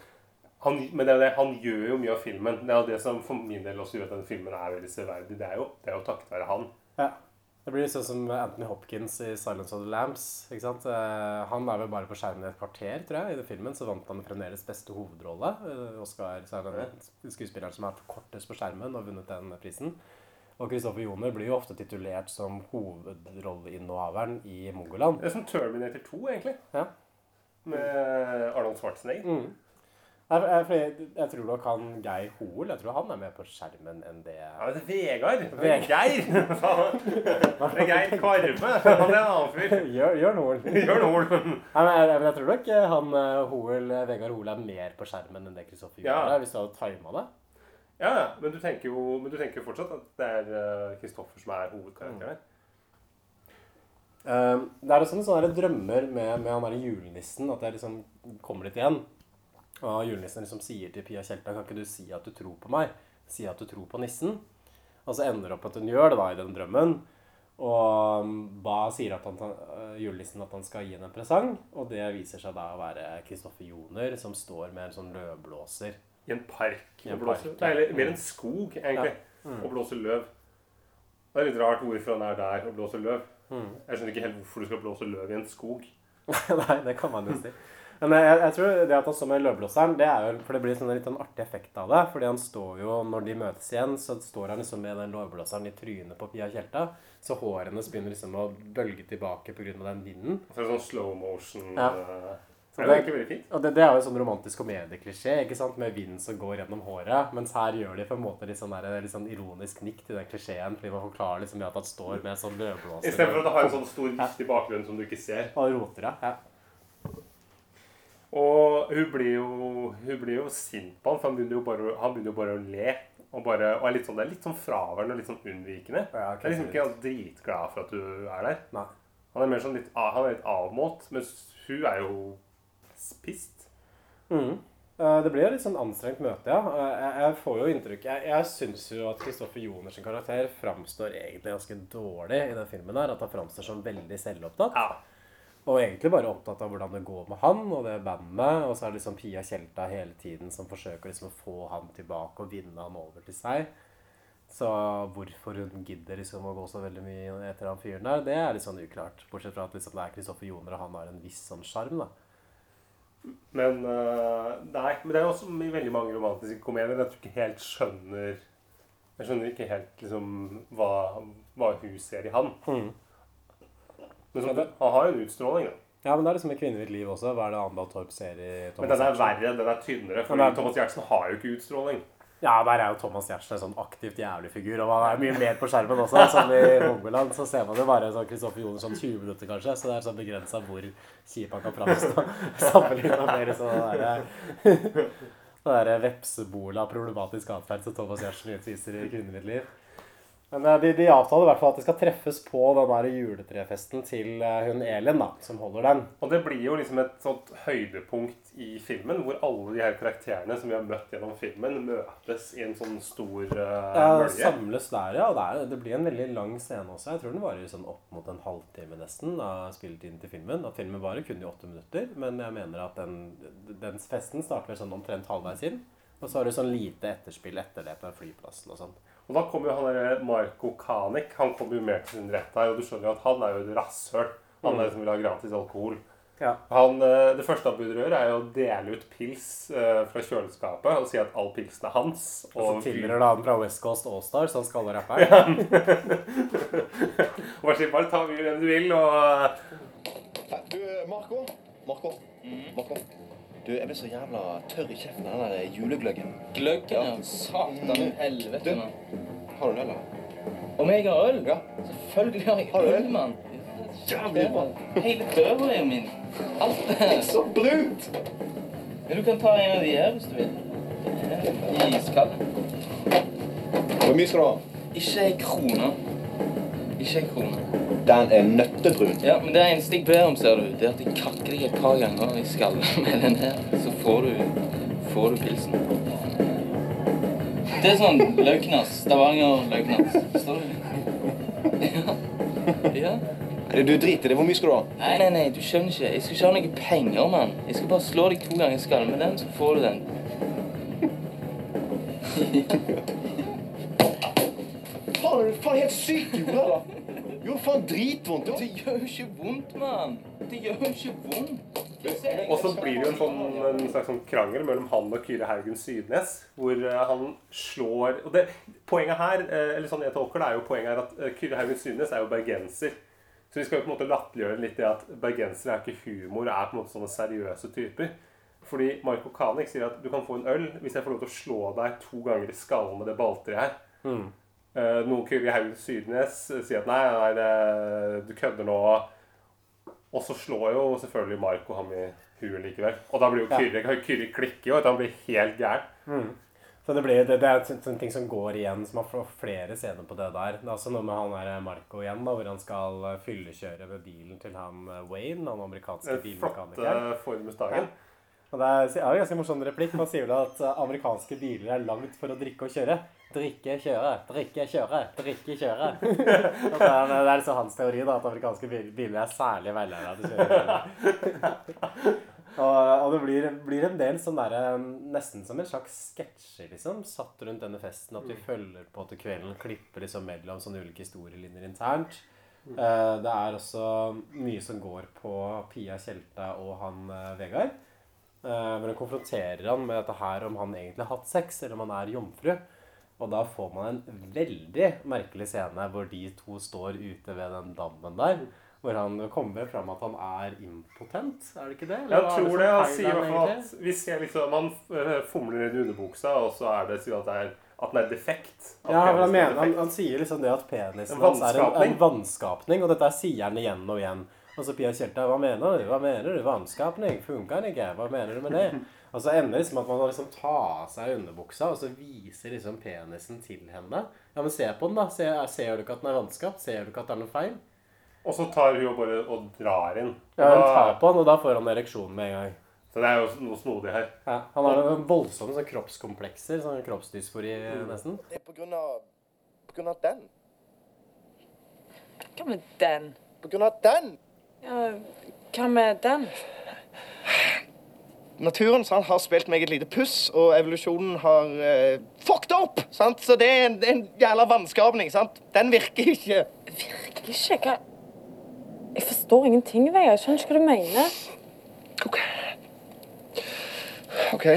han, Men det er det, han gjør jo mye av filmen. Det er det som for min del også gjør at den filmen er veldig severdig. Det er jo, det er jo takket være han. Ja. Det blir sånn som Anthony Hopkins i 'Silence of the Lambs'. ikke sant? Eh, Han er vel bare på skjermen i et kvarter, tror jeg. I den filmen så vant han fremdeles beste hovedrolle. Eh, Oscar så er den skuespilleren som er kortest på skjermen og vunnet den prisen. Og Kristoffer Joner blir jo ofte titulert som hovedrolleinnehaveren i Mongoland. Det er som Terminator 2, egentlig. Ja. Med Arnold Schwarzenegger. Mm. Jeg, jeg, jeg, jeg tror nok han Geir Hoel Jeg tror han er mer på skjermen enn det Ja, men det er Vegard. Vegard. Geir! Det er Geir Karve. Han er en annen fyr. Gjør, gjør Hoel. Jørn Hoel. Nei, men jeg, jeg tror nok eh, han eh, Hoel, eh, Vegard Hoel er mer på skjermen enn det Kristoffer Ja. Er, hvis du hadde tima det. Ja, ja, men du tenker jo men du tenker jo fortsatt at det er eh, Kristoffer som er hovedkarakteren. Eh, det er sånne, sånne der drømmer med, med han derre julenissen, at jeg liksom kommer litt igjen. Og julenissen liksom sier til Pia Tjelta Kan ikke du si at du tror på meg? Si at du tror på nissen. Og så ender det opp at hun gjør det da i den drømmen. Og um, Ba sier at han, uh, julenissen at han skal gi henne en presang. Og det viser seg da å være Kristoffer Joner som står med en sånn løvblåser. I en park. I en park, Nei, ja. eller mer en skog, egentlig. Ja. Mm. Og blåser løv. Det er litt rart hvorfor han er der og blåser løv. Mm. Jeg skjønner ikke helt hvorfor du skal blåse løv i en skog. Nei, det kan man jo si. Men jeg, jeg tror det at han står med løvblåseren, det er jo For det blir sånn en litt sånn artig effekt av det. Fordi han står jo, når de møtes igjen, så står han liksom med den løvblåseren i trynet på Pia Tjelta. Så håret hennes begynner liksom å bølge tilbake pga. den vinden. Så det er sånn slow motion Ja. Eh, Så Det er fint. Og det, det er jo sånn romantisk komedieklisjé, ikke sant? med vind som går gjennom håret. Mens her gjør de på en måte litt sånn, der, litt sånn ironisk nikk til den klisjeen. Fordi man forklarer liksom at han står med sånn løvblåser. I stedet for at det har en sånn stor, viktig bakgrunn som du ikke ser. Og roter, det. ja. Og hun blir jo, hun blir jo sint på han, for han begynner jo bare, han begynner jo bare å le. Og, bare, og er litt sånn, det er litt sånn fraværende og litt sånn unnvikende. Ja, okay, det er liksom ikke han dritglad for at du er der. Nei. Han er mer sånn litt, han er litt avmålt, mens hun er jo pissed. Mhm. Eh, Det blir jo litt sånn anstrengt møte, ja. Eh, Jeg, får jo inntrykk Jeg, jeg syns jo at Kristoffer Joners karakter framstår egentlig ganske dårlig i den filmen. her At han framstår som veldig selvopptatt. Og egentlig bare opptatt av hvordan det går med han og det bandet. Og så er det liksom Pia Tjelta hele tiden som forsøker liksom å få han tilbake og vinne han over til seg. Så hvorfor hun gidder liksom å gå så veldig mye etter han fyren der, det er litt sånn uklart. Bortsett fra at liksom det er Kristoffer Joner, og han har en viss sånn sjarm, da. Men øh, nei, men det er jo også i veldig mange romantiske komedier at du ikke helt skjønner Jeg skjønner ikke helt liksom hva, hva hun ser i han. Mm. Men så, han har jo en utstråling, da. Ja, men det er liksom i mitt liv også. Hva er det Andal Torp ser i Thomas Men den er verre, den er tynnere. For Thomas Giertsen har jo ikke utstråling. Ja, der er jo Thomas Giertsen en sånn aktivt jævlig figur. Og han er mye mer på skjermen også. Som i Mongoland så ser man jo bare sånn Kristoffer Joner sånn 20 minutter, kanskje. Så det er sånn begrensa hvor kjip han kan framstå. Sammenligna med sånn derre derre vepsebola problematisk atferd som Thomas Giertsen utviser i 'Kvinnen mitt liv'. Men eh, de, de avtaler i hvert fall at de skal treffes på den der juletrefesten til eh, hun Elin, da, som holder den. Og det blir jo liksom et sånt høydepunkt i filmen, hvor alle de her karakterene som vi har møtt gjennom filmen, møtes i en sånn stor uh, Ja, samles der, ja. Det, er, det blir en veldig lang scene også. Jeg tror den varer sånn opp mot en halvtime nesten av spilletiden til filmen. At filmen varer kun i åtte minutter. Men jeg mener at den, den festen starter sånn omtrent halvveis inn. Og så har du sånn lite etterspill etter det på flyplassen og sånn. Og da kommer jo han der Marco Kanik, han kommer jo mer til sin rett her, og du skjønner jo at han er jo et rasshøl. Han Mm. er som vil ha gratis alkohol. Ja. Han, eh, det første han burde gjøre, er jo å dele ut pils eh, fra kjøleskapet og si at all pilsen er hans. Og så tilhører det han fra West Coast Allstars, han skal være rapper. Og bare si bare ta hvem du vil, og Du, Marco. Marco. Marco. Du, jeg ble så jævla tørr i kjeften av den der julegløggen. Gløggen, ja. Satan helvete, Du. mann. Har du øl, eller? Om jeg har øl? Ja. Selvfølgelig har jeg Har øl? mann. Jævlig bra. Hele døra er jo min. Alt det her. Så brunt! Men du kan ta en av de her hvis du vil. Iskald. Hvor mye skal du ha? Ikke ei krone. Ikke en krone. Den er nøttebrun. Ja, men det eneste jeg ber om, ser du, det er at jeg kakker deg et par ganger i skallen med den her, så får du, får du pilsen. Det er sånn løknas. Stavanger løknas. Forstår du? Ja. ja. Du driter i det? Hvor mye skal du ha? Nei, nei, nei, du skjønner ikke. Jeg skal ikke ha noe penger, mann. Jeg skal bare slå deg to ganger i skallen med den, så får du den. Faen, er du faen helt syk i hodet, da? Jo, faen dritvondt. Det gjør jo ikke vondt, mann. Det gjør jo ikke vondt. Og så blir det jo en, sånn, en slags sånn krangel mellom han og Kyrre Haugen Sydnes, hvor eh, han slår og det, Poenget her, eh, eller sånn jeg tolker det, er jo poenget her at eh, Kyrre Haugen Sydnes er jo bergenser. Så vi skal jo på en måte latterliggjøre litt det at bergensere er ikke humor, er på en måte sånne seriøse typer. Fordi Marco Kanik sier at du kan få en øl hvis jeg får lov til å slå deg to ganger i skallen med det balltreet her. Mm. Eh, noe Kyrre Haugen Sydnes eh, sier at nei, nei, det, du kødder nå. Og så slår jo selvfølgelig Marco ham i huet likevel. Og da blir jo Ja. Kyrre, Kyrre klikker jo, han blir helt gæren. Mm. Så det, blir, det, det er en ting som går igjen, som har fl- flere scener på det der. Det er også noe med han der Marco igjen, da, hvor han skal eh, fyllekjøre med bilen til han Wayne, han amerikanske Den flotte bilmekanikeren. Ford Mustangen. Og det er, er en ganske morsom replikk. Man sier vel at amerikanske biler er langt for å drikke og kjøre. Drikke, kjøre, drikke, kjøre, drikke, kjøre. Det er, det er liksom hans teori, da, at amerikanske biler er særlig velegnet til å kjøre. Og, og det blir, blir en del sånn derre Nesten som en slags sketsjer, liksom, satt rundt denne festen. At vi følger på til kvelden, klipper liksom mellom sånne ulike historielinjer internt. Uh, det er også mye som går på Pia Tjelta og han uh, Vegard. Uh, men hun konfronterer han med dette her om han egentlig har hatt sex, eller om han er jomfru. Og da får man en veldig merkelig scene hvor de to står ute ved den dammen der. Hvor han kommer fram at han er impotent, er det ikke det? Eller Jeg tror det. Han sier i hvert fall at hvis jeg liksom Han eh, fomler i underbuksa, og så er det sier at, det er, at den er defekt. Ja, men han, er mener, han, han sier liksom det at penisen hans er en, en vanskapning, og dette sier han igjen og igjen. Og så Pia Kjelta, hva mener du? Hva mener du? Vannskapning? Funker den ikke? Hva mener du med det? Og så ender det liksom at man liksom tar av seg underbuksa, og så viser liksom penisen til henne. Ja, men se på den, da. Ser, ser du ikke at den er vanskapt? Ser du ikke at det er noe feil? Og så tar hun jo bare og drar inn. Ja, hun tar på den, og da får han ereksjon med en gang. Så det er jo noe snodig her. Ja, han har noen voldsomme sånn kroppskomplekser, sånn kroppsdysfori nesten. Det er på grunn av På grunn av den. Hva med den? På grunn av den. Ja, hva med den? Naturen sant, har spilt meg et lite puss, og evolusjonen har eh, fucked opp! Sant? Så det er en, det er en jævla vannskapning. Sant? Den virker ikke. Virker ikke hva Jeg forstår ingenting, Vegard. Jeg skjønner ikke hva du mener. OK. OK.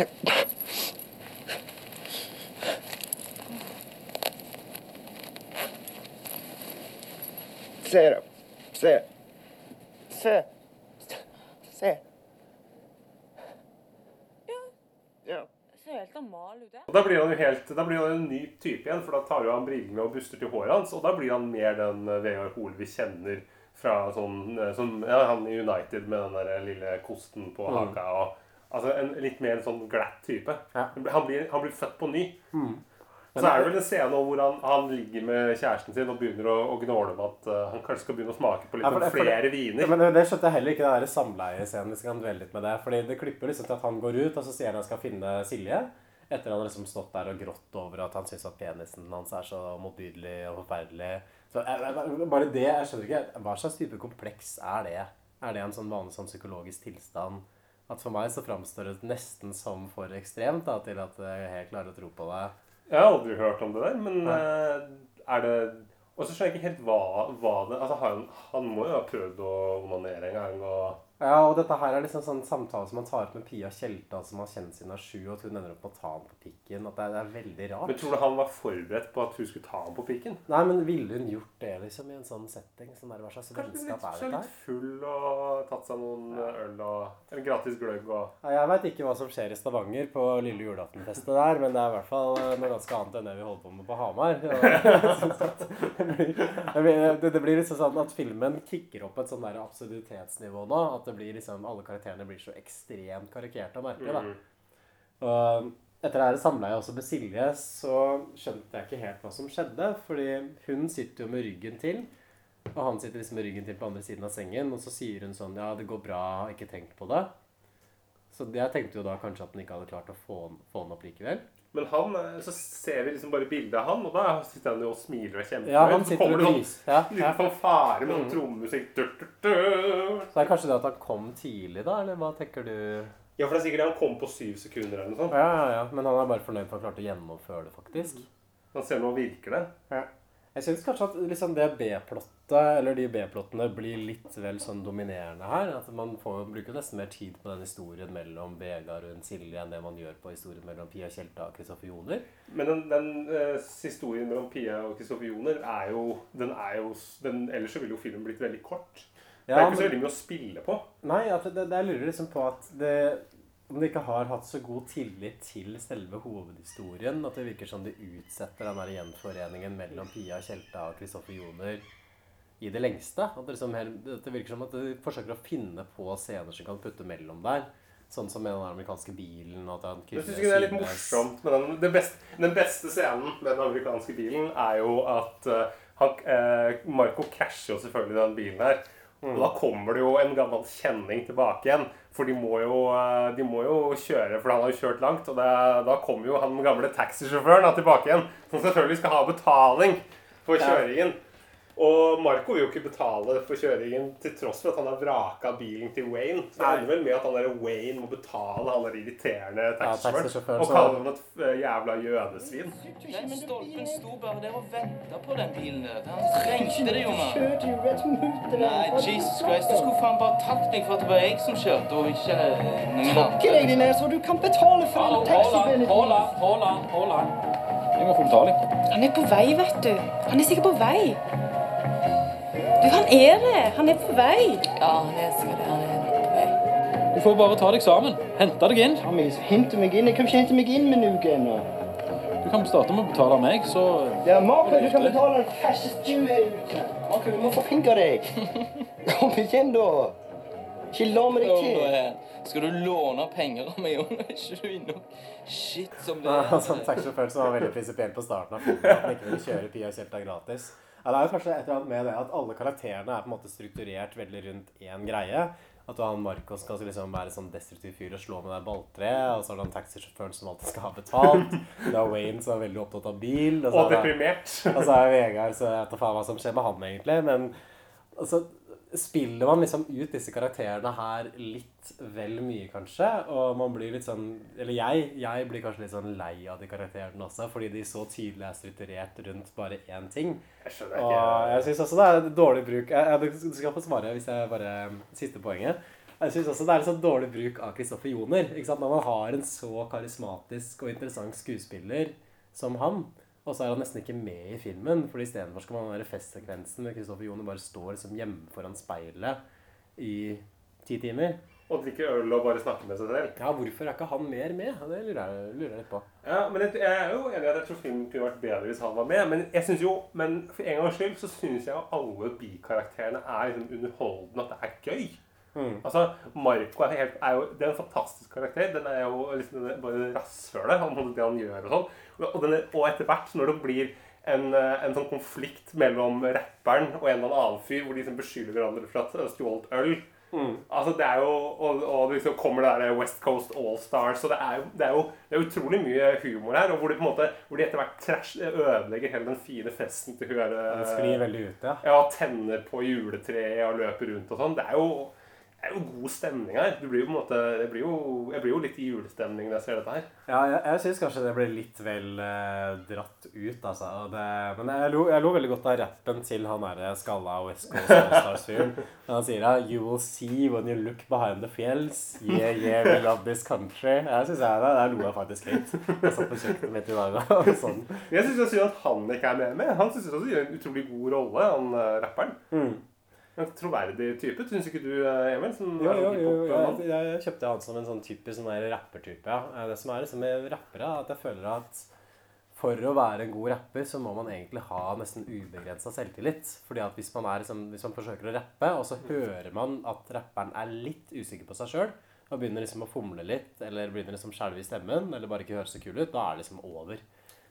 Se da. Se. Se. Ja. Det ser helt normal ut. Da blir han jo helt, da blir han en ny type igjen, for da tar jo han brillene og buster til håret hans, og da blir han mer den eh, Vegard Hoel vi kjenner fra sånn, eh, som, ja, han i United med den der lille kosten på Mm. haka. og Altså en litt mer sånn glatt type. Ja. Han, blir, han blir født på ny. Mm. Så er det vel en scene hvor han, han ligger med kjæresten sin og begynner å, å gnåle med at uh, han kanskje skal begynne å smake på litt Ja, for det- for det- flere viner. Ja, men det, det skjønte jeg heller ikke, den samleiescenen. Jeg kan dvele litt med det. Fordi det klipper liksom til at han går ut, og så sier han at han skal finne Silje. Etter han har liksom stått der og grått over at han syns at penisen hans er så motbydelig og forferdelig. Så jeg, jeg, Bare det, jeg skjønner ikke Hva slags type kompleks er det? Er det en sånn vanlig sånn psykologisk tilstand? At for meg så framstår det nesten som for ekstremt da, til at jeg helt klarer å tro på det. Jeg har aldri hørt om det der, men eh, er det Og så skjønner jeg ikke helt hva, hva det Altså, han, han må jo ha prøvd å onanere en gang, og Ja, og dette her er liksom sånn samtale som man tar opp med Pia Tjelta, som har kjent siden hun er sju, og at hun ender opp med å ta ham på pikken. At det er, det er veldig rart. Men tror du han var forberedt på at hun skulle ta ham på pikken? Nei, men ville hun gjort det liksom i en sånn setting? Sånn der, hva slags vennskap er dette dette litt full og tatt seg noen øl og en gratis gløgg og Ja, jeg veit ikke hva som skjer i Stavanger på lille julaftenfestet der, men det er i hvert fall eh, noe ganske annet enn det vi holder på med på Hamar. Det blir- det- det blir liksom sånn at filmen kicker opp et sånn der absurditetsnivå nå. At det blir liksom, alle karakterene blir så ekstremt karikerte og merkelige. da. Og etter det her samleiet også med Silje, så skjønte jeg ikke helt hva som skjedde. Fordi hun sitter jo med ryggen til, og han sitter liksom med ryggen til på andre siden av sengen. Og så sier hun sånn Ja, det går bra, ikke tenk på det. Så jeg tenkte jo da kanskje at han ikke hadde klart å få få han opp likevel. Men han, eh, så ser vi liksom bare bildet av han, og da sitter han jo og smiler og er kjempefornøyd. Ja, han sitter og sånn gliser. Ja, liten ja. fanfare med Mm. sånn trommemusikk. Du, du. Så det er kanskje det at han kom tidlig, da? Eller hva tenker du? Ja, for det er sikkert det han kom på syv sekunder eller noe sånt. Ja, ja, ja. Men han er bare fornøyd for at han klarte å gjennomføre det, faktisk. Han ser nå virker det. Ja. Jeg syns kanskje at liksom det B-plottet, eller de B-plottene, blir litt vel sånn dominerende her. At man får, bruker nesten mer tid på den historien mellom Vegard og Silje enn det man gjør på historien mellom Pia Tjelta og Kristoffer Joner. Men den, den uh, historien mellom Pia og Kristoffer Joner er jo Den er jo den, Ellers så ville jo filmen blitt veldig kort. det er ikke så veldig mye å spille på. Nei, det, det, jeg lurer liksom på at det om de ikke har hatt så god tillit til selve hovedhistorien. At det virker som de utsetter den der gjenforeningen mellom Pia Tjelta og Kristoffer Joner i det lengste. At det, liksom at det virker som at de forsøker å finne på scener som kan putte mellom der. Sånn som med den amerikanske bilen. Og at Jeg syns ikke det er litt morsomt med den, Den beste, den beste scenen med den amerikanske bilen er jo at eh, han, eh, Marco krasjer jo selvfølgelig den bilen her. Og da kommer det jo en gammel kjenning tilbake igjen. For de må jo, eh, de må jo kjøre, for han har jo kjørt langt. Og det, da kommer jo han gamle taxisjåføren da tilbake igjen. Som selvfølgelig skal ha betaling for kjøringen. Og Marco vil jo ikke betale for kjøringen til tross for at han har vraka bilen til Wayne. Så det ender vel med at han der Wayne må betale han der irriterende taxisjåføren. Ja, og kaller kalle han et eh, jævla jødesvin. Den stolpen sto bare der og venta på den bilen der. Han trengte det, jo det. Nei, Jesus Christ, du skulle faen bare tatt meg for at det var jeg som kjørte, og ikke noen Takke deg, din så du kan betale for Hallo, en hold an, taxibillett. hold an, hold an, hold an. Jeg må få betaling. Han er på vei, vet du. Han er sikkert på vei. Du, han er det. Han er på vei. Ja, han er sikkert det. Han er nok på vei. Du får bare ta deg sammen. Hente deg inn. Tommy, hente meg inn. Jeg kan ikke hente meg inn med noe ennå. Du kan starte med å betale meg, så Ja, Marco, du kan betale den fastest du er ute. Marco, du må forpinke deg. Kom igjen, da. Ikke la med deg til. Skal du låne penger av meg, òg? Er ikke du inne Shit som det er. sånn taxisjåfør som var veldig prinsipiell på starten av filmen. At han ikke ville kjøre Pia Kjelta gratis. Ja, det er jo kanskje et eller annet med det at alle karakterene er på en måte strukturert veldig rundt én greie. At du har han Marcos skal liksom være sånn destruktiv fyr og slå med deg balltreet. Og så har du han taxisjåføren som alltid skal ha betalt. Du har Wayne som er veldig opptatt av bil. så Og er deprimert. Og så er Vegard så jeg vet da faen hva som skjer med han egentlig. Men altså, spiller man liksom ut disse karakterene her litt vel mye, kanskje. Og man blir litt sånn Eller jeg, jeg blir kanskje litt sånn lei av de karakterene også, fordi de så tydelig er strukturert rundt bare én ting. Jeg skjønner Og ikke jeg syns også det er dårlig bruk jeg, Du skal få svare hvis jeg bare Siste poenget. Jeg syns også det er litt sånn dårlig bruk av Kristoffer Joner. Når man har en så karismatisk og interessant skuespiller som han, og så er han nesten ikke med i filmen. For istedenfor skal man være festsekvensen med Kristoffer Joner bare står liksom hjemme foran speilet i ti timer. Og drikke øl og bare snakke med seg selv. Ja, hvorfor er ikke han mer med? Det lurer jeg, lurer jeg litt på. Ja, men jeg er jo enig i at jeg tror filmen kunne vært bedre hvis han var med. Men jeg synes jo, men for en gangs skyld så syns jeg jo alle bikarakterene er liksom underholdende. At det er gøy. Mm. Altså, Marco er, helt, er jo det er en fantastisk karakter. Den er jo liksom bare rasshølet. Han det han gjør og sånn. Og, den og etter hvert, når det blir en, eh, en sånn konflikt mellom rapperen og en eller annen fyr, hvor de liksom beskylder hverandre for at har stjålet øl Altså det er jo, Og, og liksom kommer det der West Coast All-Stars og det er, jo, det, er jo, det er utrolig mye humor her. Og hvor de på en måte, hvor de etter hvert trash, ødelegger hele den fine festen til hun ja, Det sklir veldig ut, ja. ja, tenner på juletreet og løper rundt og sånn. Det er jo det er jo god stemning her. Du blir jo på en måte, det blir jo, jeg blir jo litt i julestemning når jeg ser dette her. Ja, jeg, jeg syns kanskje det ble litt vel eh, dratt ut, altså. Og det, men jeg lo, jeg lo veldig godt av rappen til han derre skalla West Coast Allstars-fyren. Han sier da You will see when you look behind the fjells. Yeah, yeah, we love this country. Jeg synes jeg, det. Der lo jeg faktisk litt. Jeg satt på kjøkkenet mitt i dag og sånn. Jeg syns det er synd at han ikke er med. med. Han syns også gjør en utrolig god rolle, han eh, rapperen. Mm. En troverdig type. Syns ikke du, eh, Emil? Som Jo, jo, jo, jo. Jeg, jeg kjøpte han som en sånn typisk sånn rappertype. Ja. Eh, Det som er liksom med rappere, er at jeg føler at for å være en god rapper, så må man egentlig ha nesten ubegrensa selvtillit. Fordi at hvis man, er liksom, hvis man forsøker å rappe, og så hører man at rapperen er litt usikker på seg sjøl, og begynner liksom å fomle litt, eller begynner liksom skjelve i stemmen, eller bare ikke høres så kul ut, da er det liksom over.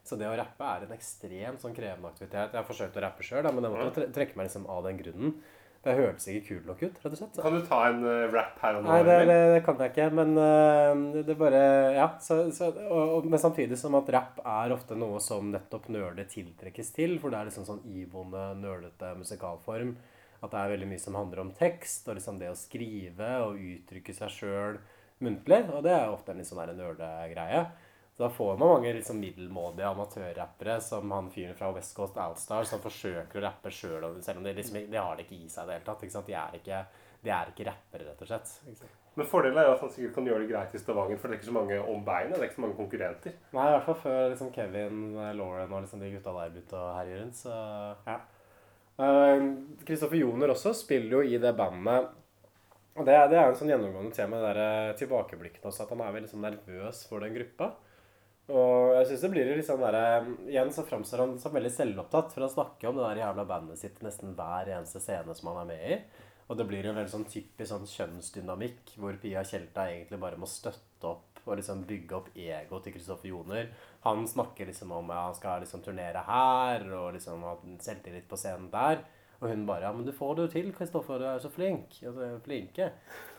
Så det å rappe er en ekstremt sånn krevende aktivitet. Jeg har forsøkt å rappe sjøl, men jeg måtte trekke meg liksom av den grunnen. Det hørtes ikke kul nok ut, rett og slett. Kan du ta en uh, rap her og nå? Nei, det, det, det kan jeg ikke. Men uh, det bare Ja. Så, så, og, og, men samtidig som at rap er ofte noe som nettopp nerder tiltrekkes til. For det er liksom sånn iboende, nerdete musikalform. At det er veldig mye som handler om tekst, og liksom det å skrive og uttrykke seg sjøl muntlig. Og det er ofte en litt sånn nerdegreie. nerdegreie. Så da får man mange liksom middelmådige amatørrappere, som han fyren fra West Coast Allstar, som forsøker å rappe sjøl, selv om de, liksom, de har det ikke i seg i det hele tatt. Ikke sant? De, er ikke, de er ikke rappere, rett og slett. Ikke sant? Men fordelen er jo at han sikkert kan gjøre det greit i Stavanger, for det er ikke så mange om beinet. Det er ikke så mange konkurrenter. Nei, i hvert fall før liksom Kevin, Lauren og liksom de gutta der begynte å herje rundt. Så ja. Kristoffer Joner også spiller jo i det bandet. Og det, det er jo en sånn gjennomgående tema, det der tilbakeblikkene også, at han er veldig liksom nervøs for den gruppa. Og jeg synes det blir litt sånn der, Igjen så framstår han som veldig selvopptatt, for han snakker om det der jævla bandet sitt nesten hver eneste scene som han er med i. Og det blir jo veldig sånn typisk sånn kjønnsdynamikk, hvor Pia Tjelta egentlig bare må støtte opp og liksom bygge opp ego til Kristoffer Joner. Han snakker liksom om at han skal liksom turnere her, og liksom ha selvtillit på scenen der. Og hun bare Ja, men du får det jo til, Kristoffer. Du er så flink. Altså, flinke.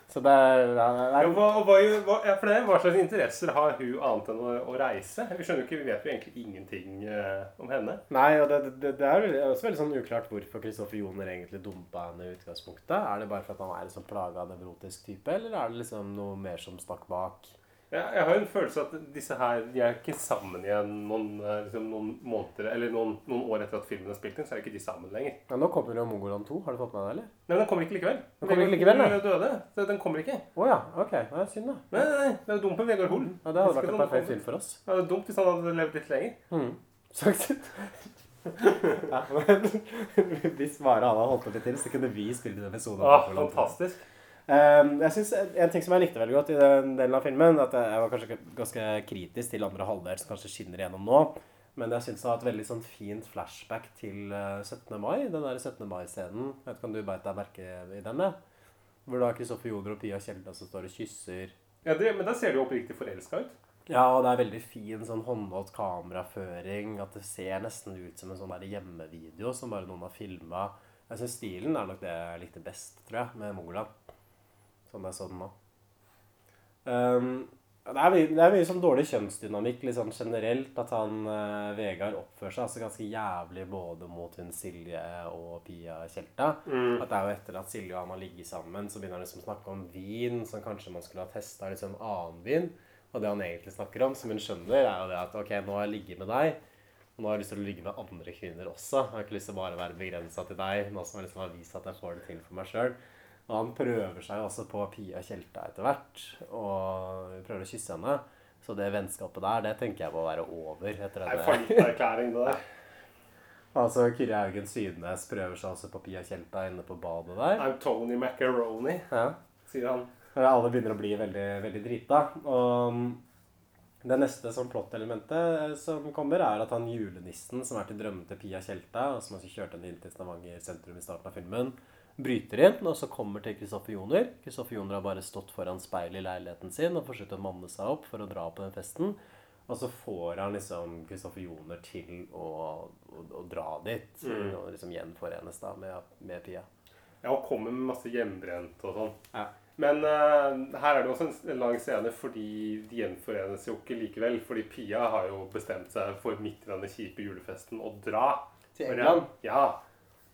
Så det er, er Ja, hva, hva, hva, ja, for det, hva slags interesser har hun annet enn å, å reise? Vi skjønner jo ikke, vi vet jo egentlig ingenting eh, om henne. Nei, og det, det, det er også veldig sånn uklart hvorfor Kristoffer Joner egentlig dumpa henne i utgangspunktet. Er det bare for at han er liksom plaga nevrotisk type, eller er det liksom noe mer som stakk bak? Ja, jeg har en følelse at disse her de er ikke sammen igjen noen, eh, liksom, noen måneder Eller noen, noen år etter at filmen er spilt inn, så er ikke de sammen lenger. Ja, nå kommer jo Mongoland 2. Har du fått med deg det, eller? Nei, men den kommer ikke likevel. Den kommer ikke likevel, Hoel døde. så Den kommer ikke. Å ja. Ok. Det er synd, da. Nei, nei, nei. Det er jo dumt med Vegard Hoel. Ja, det hadde vært et perfekt film for oss. Ja, det er dumt hvis han hadde levd litt lenger. Mm. Sagt. ja, men hvis bare han hadde holdt på litt til, så kunne vi spilt den episoden. av Ah, Mongoland 2. fantastisk. Um, jeg synes En ting som jeg likte veldig godt i den delen av filmen, at jeg var kanskje ganske kritisk til andre halvdel, som kanskje skinner igjennom nå. Men jeg syns det var et veldig sånn fint flashback til eh, 17. mai. Den der 17. mai-scenen. Jeg vet ikke om du beit deg merke i den? da? Hvor da Kristoffer Joner og Pia Kjelda som står og kysser. Ja, det, Men der ser du oppriktig forelska ut. Ja, og det er veldig fin sånn håndholdt kameraføring. At det ser nesten ut som en sånn der hjemmevideo som bare noen har filma. Jeg syns stilen er nok det jeg likte best, tror jeg, med Mongoland. Sånn jeg så den nå. Um, det, er mye, det er mye sånn dårlig kjønnsdynamikk sånn generelt. At han uh, Vegard oppfører seg altså ganske jævlig både mot hun Silje og Pia Tjelta. Mm. At det er jo etter at Silje og han har ligget sammen, så begynner han liksom å snakke om vin, som kanskje man skulle ha testa litt sånn annen vin. Og det han egentlig snakker om, som hun skjønner, er jo det at ok, nå har jeg ligget med deg. Og nå har jeg lyst til å ligge med andre kvinner også. Jeg har ikke lyst til å bare være begrensa til deg. Nå som jeg liksom har vist at jeg får det til for meg sjøl. Og han prøver seg også på Pia Tjelta etter hvert. Og prøver å kysse henne. Så det vennskapet der, det tenker jeg må være over. etter Det er denne- fallitterklæring, det der. Altså, Kyrre Haugen Sydnes prøver seg også på Pia Tjelta inne på badet der. I'm Tony Macaroni, Ja. sier han. Alle begynner å bli veldig, veldig drita. Og mm, det neste som plott-elementet som kommer, er at han julenissen som er til drømmen til Pia Tjelta, og som også kjørte henne inn til Stavanger sentrum i starten av filmen, bryter inn, og så kommer til Kristoffer Joner. Kristoffer Joner har bare stått foran speilet i leiligheten sin og forsøkt å manne seg opp for å dra på den festen. Og så får han liksom Kristoffer Joner til å, å, å dra dit. Mm. Og liksom gjenforenes da med, med Pia. Ja, og kommer med masse hjemmebrent og sånn. Ja. Men uh, her er det også en, lang scene fordi de gjenforenes jo ikke likevel. Fordi Pia har jo bestemt seg for midt i denne kjipe julefesten å dra. Til England? Ja.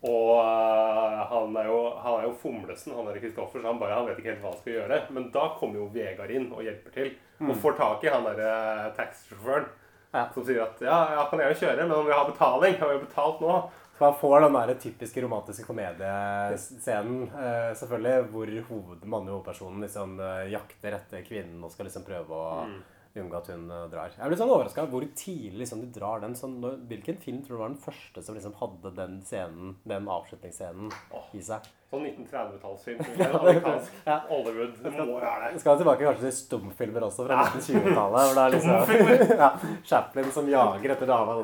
Og eh, han er jo, han er jo fomlesen, han er Kristoffer, så han bare han vet ikke helt hva han skal gjøre. Men da kommer jo Vegard inn og hjelper til. Og Mm. får tak i han derre taxisjåføren. Ja. Som sier at ja, jeg kan gjerne kjøre, men om vi har betaling Har vi betalt nå? Så man får den der typiske romantiske komediescenen, eh, selvfølgelig, hvor hoved, mannlige hovedpersonen liksom eh, jakter etter kvinnen og skal liksom prøve å Mm. Unngå at hun eh, drar. Jeg blir sånn overraska hvor tidlig liksom de drar den. Sånn, hvilken film tror du var den første som liksom hadde den scenen, den avslutningsscenen i seg? Sånn 1930-tallsfilm. Ja, Amerikansk ja. Hollywood. Skal, må være det. skal tilbake kanskje til stumfilmer også, fra 1920-tallet. Hvor det er liksom ja, Chaplin som jager etter dama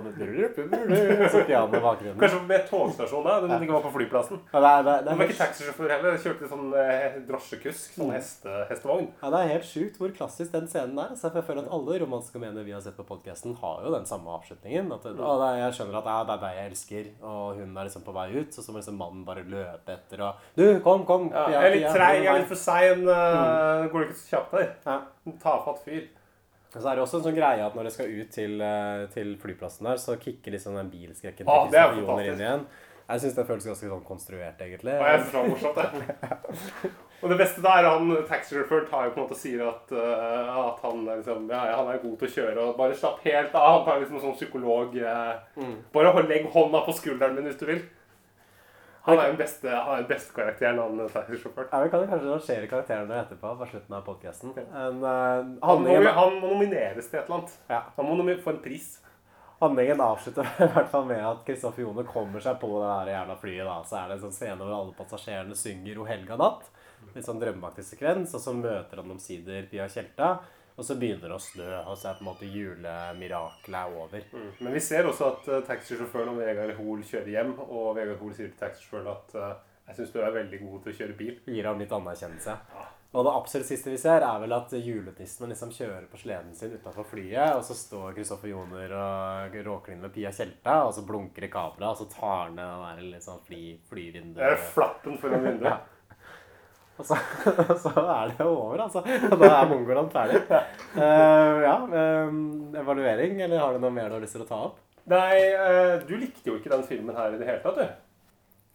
så piano i bakgrunnen. Kanskje med togstasjonen, da. Den ikke var på flyplassen. Ja, det det, det var ikke taxisjåfør heller. Kjørte sånn eh, drosjekusk. Sånn heste, hestevogn. Ja, Det er helt sjukt hvor klassisk den scenen er. Så jeg føler at alle romanske mener vi har sett på podkasten, har jo den samme avslutningen. At er- jeg skjønner at ja, det er deg jeg elsker, og hun er liksom på vei ut. og så må liksom mannen bare løpe etter og Du, kom, kom! Ja, jeg er litt treig, jeg er litt for sein. Uh, Går det ikke så kjapt der? Ja. En Tafatt fyr. Og så er det også en sånn greie at når de skal ut til, eh, til flyplassen der, så kicker liksom den bilskrekken til det er fantastisk. inn igjen. Jeg syns det føles ganske sånn konstruert, egentlig. Og jeg synes det var morsomt, det. Og det beste da er han taxisjåføren tar jo på en måte og sier at, uh, at han, liksom, ja, ja, han er god til å kjøre. og Bare slapp helt av. Han tar liksom en sånn psykolog uh, Mm. Bare legg hånda på skulderen min hvis du vil. Han er den beste, han er den beste karakteren, han taxisjåføren. Ja, Vi kan kanskje rangere karakterene etterpå på slutten av podkasten. Han, må, han må nomineres til et eller annet. Ja. Han må få en pris. Handlingen avslutter i hvert fall med at Kristoffer Jone kommer seg på det der jævla flyet. da. Så er det en sånn scene hvor alle passasjerene synger 'O helga natt'. Litt sånn drømmeaktig sekvens. Og så møter han omsider Pia Tjelta. Og så begynner det å snø, og så er på en måte julemirakelet over. Men vi ser også at uh, taxisjåføren og Vegard Hoel kjører hjem, og Vegard Hoel sier til taxisjåføren at uh, jeg syns du er veldig god til å kjøre bil. Gir ham litt anerkjennelse. Og det absolutt siste vi ser, er vel at julenissen liksom kjører på sleden sin utafor flyet, og så står Kristoffer Joner og råker inn med Pia Tjelta, og så blunker det kamera, og så tar han ned den der liksom fly, flyvinduet. Er flappen foran vinduet. Ja. Og så, så er det over, altså. Da er Mongoland ferdig. Uh, ja, um, evaluering, eller har du noe mer du har lyst til å ta opp? Nei, uh, du likte jo ikke den filmen her i det hele tatt, du.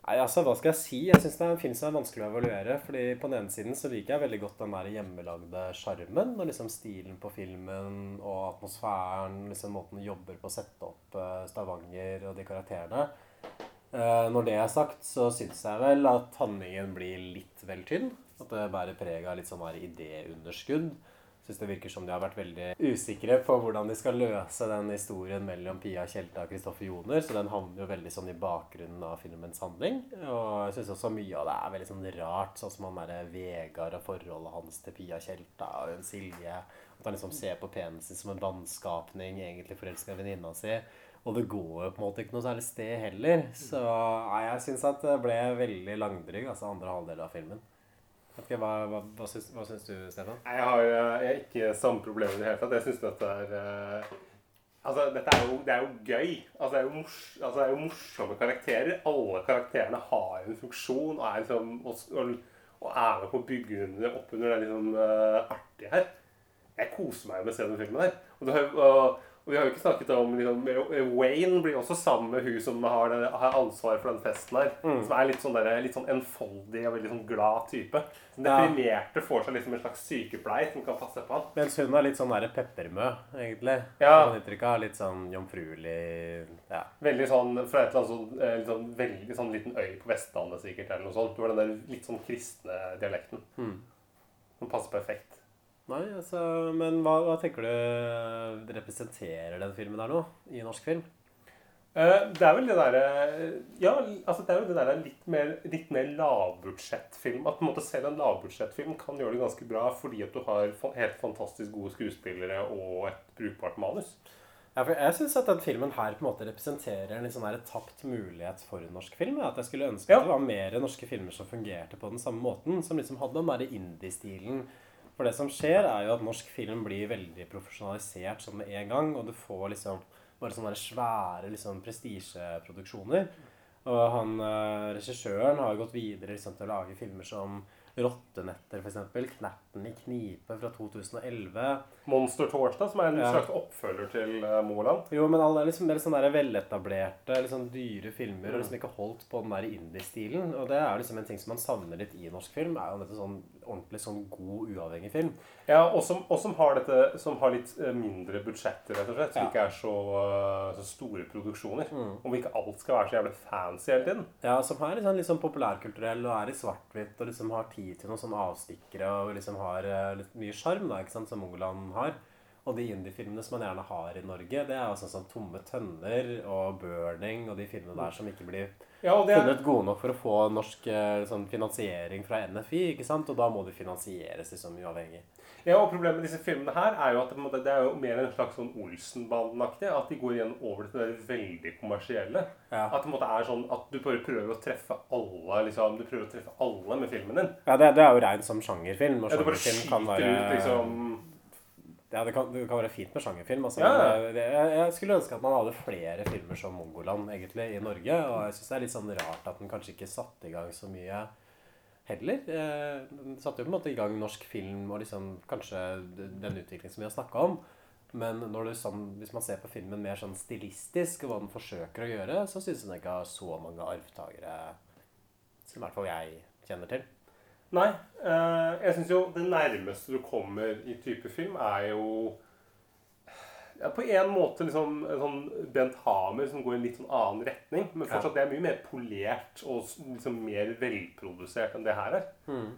Nei, altså, hva skal jeg si? Jeg syns det er en film som er vanskelig å evaluere. fordi på den ene siden så liker jeg veldig godt den der hjemmelagde sjarmen. Og liksom stilen på filmen og atmosfæren. liksom Måten de jobber på å sette opp eh, Stavanger og de karakterene. Eh, når det er sagt, så syns jeg vel at handlingen blir litt vel tynn. At det bærer preg av litt sånn her idéunderskudd. Syns det virker som de har vært veldig usikre på hvordan de skal løse den historien mellom Pia Tjelta og Kristoffer Joner. Så den havner jo veldig sånn i bakgrunnen av filmens handling. Og jeg syns også mye av det er veldig sånn rart, sånn som han derre Vegard og forholdet hans til Pia Tjelta og hun Silje. At han liksom ser på penisen som en vannskapning, egentlig forelska i venninna si. Og det går jo på en måte ikke noe særlig sted heller. Så nei, jeg syns at det ble veldig langdrygg, altså andre halvdel av filmen. Okay, hva, hva, hva, syns, hva syns du, Stefan? Jeg har jeg har ikke samme problemer i det hele tatt. Jeg syns dette er eh, Altså, dette er jo, det er jo gøy. Altså, det er jo, mors, altså, det er jo morsomme karakterer. Alle karakterene har en funksjon og er, liksom, og, og, er med på å bygge under, opp under det liksom, uh, artige her. Jeg koser meg med å se den filmen her. Og, det, og, og vi har jo ikke snakket om liksom, Wayne blir også sammen med hun som har, det, har ansvar for den festen her. Mm. Som er litt sånn, der, litt sånn enfoldig og veldig sånn glad type. Den Ja. får seg liksom en slags sykepleier som kan passe på han. Mens hun er litt sånn der peppermø, egentlig. Ja. Inntrykk av. Litt sånn jomfruelig Ja. Veldig sånn fra et eller annet sånn, sånn veldig sånn liten øy på Vestlandet sikkert, eller noe sånt. Du har den der litt sånn kristne dialekten. Mm. Som passer perfekt. Nei, altså Men hva, hva tenker du representerer den filmen der nå, i norsk film? Uh, Det er vel det derre Ja, altså det er jo det derre litt mer, litt mer lavbudsjettfilm. At på en måte selv en lavbudsjettfilm kan gjøre det ganske bra fordi at du har helt fantastisk gode skuespillere og et brukbart manus. Ja, for jeg syns at den filmen her på en måte representerer en litt sånn her tapt mulighet for en norsk film. At jeg skulle ønske Ja. at det var mer norske filmer som fungerte på den samme måten. Som liksom hadde den derre indie-stilen. For det som skjer, er jo at norsk film blir veldig profesjonalisert sånn med en gang. Og du får liksom bare sånne svære liksom prestisjeproduksjoner. Og han eh, regissøren har jo gått videre liksom, til å lage filmer som 'Rottenetter', f.eks. 'Knapp' 'Morten i knipe' fra 2011. Monster Torsdag, som er en Ja. slags oppfølger til uh, Moland. Jo, men alle er liksom mer sånne veletablerte, liksom dyre filmer og liksom ikke holdt på den der indie-stilen. Og det er liksom en ting som man savner litt i norsk film. er jo dette sånn ordentlig sånn god, uavhengig film. Ja, og som, og som har dette Som har litt eh, mindre budsjetter, rett og slett. Som Ja. ikke er så, eh, så store produksjoner. Mm. Om ikke alt skal være så jævlig fancy hele tiden. Ja, som er liksom, sånn populærkulturell og er i svart-hvitt og liksom har tid til noen sånne avstikkere og liksom har eh, litt mye sjarm, som Mongoland har. Og de indie-filmene som man gjerne har i Norge, det er sånn som Tomme tønner og Burning og de filmene der som ikke blir Ja, er- funnet gode nok for å få norsk eh, sånn, finansiering fra NFI, ikke sant? Og da må de finansieres liksom uavhengig. Ja, og Problemet med disse filmene her er jo at det, er jo mer en slags sånn Olsenbanden-aktig. At de går igjen over til det veldig kommersielle. Ja. At det på en måte er sånn at du bare prøver å treffe alle liksom, Du prøver å treffe alle med filmen din. Ja, det, det er jo reint som sjangerfilm. Og Ja, sjangerfilm kan være ut liksom Ja, det kan, det kan være fint med sjangerfilm. Altså, Ja, ja. det, jeg, jeg skulle ønske at man hadde flere filmer som Mongoland egentlig i Norge. Og jeg syns det er litt sånn rart at den kanskje ikke satte i gang så mye heller. Eh, Den satte jo på en måte i gang norsk film og liksom kanskje den utviklingen som vi har snakka om. Men sånn, hvis man ser på filmen mer sånn stilistisk og hva den forsøker å gjøre, så syns jeg den ikke har så mange arvtakere som i hvert fall jeg kjenner til. Nei. eh, jeg syns jo det nærmeste du kommer i type film, er jo ja, På en måte liksom en sånn Bent Hamer som går i en litt sånn annen retning. Men fortsatt det er mye mer polert og liksom mer velprodusert enn det her er. Mm.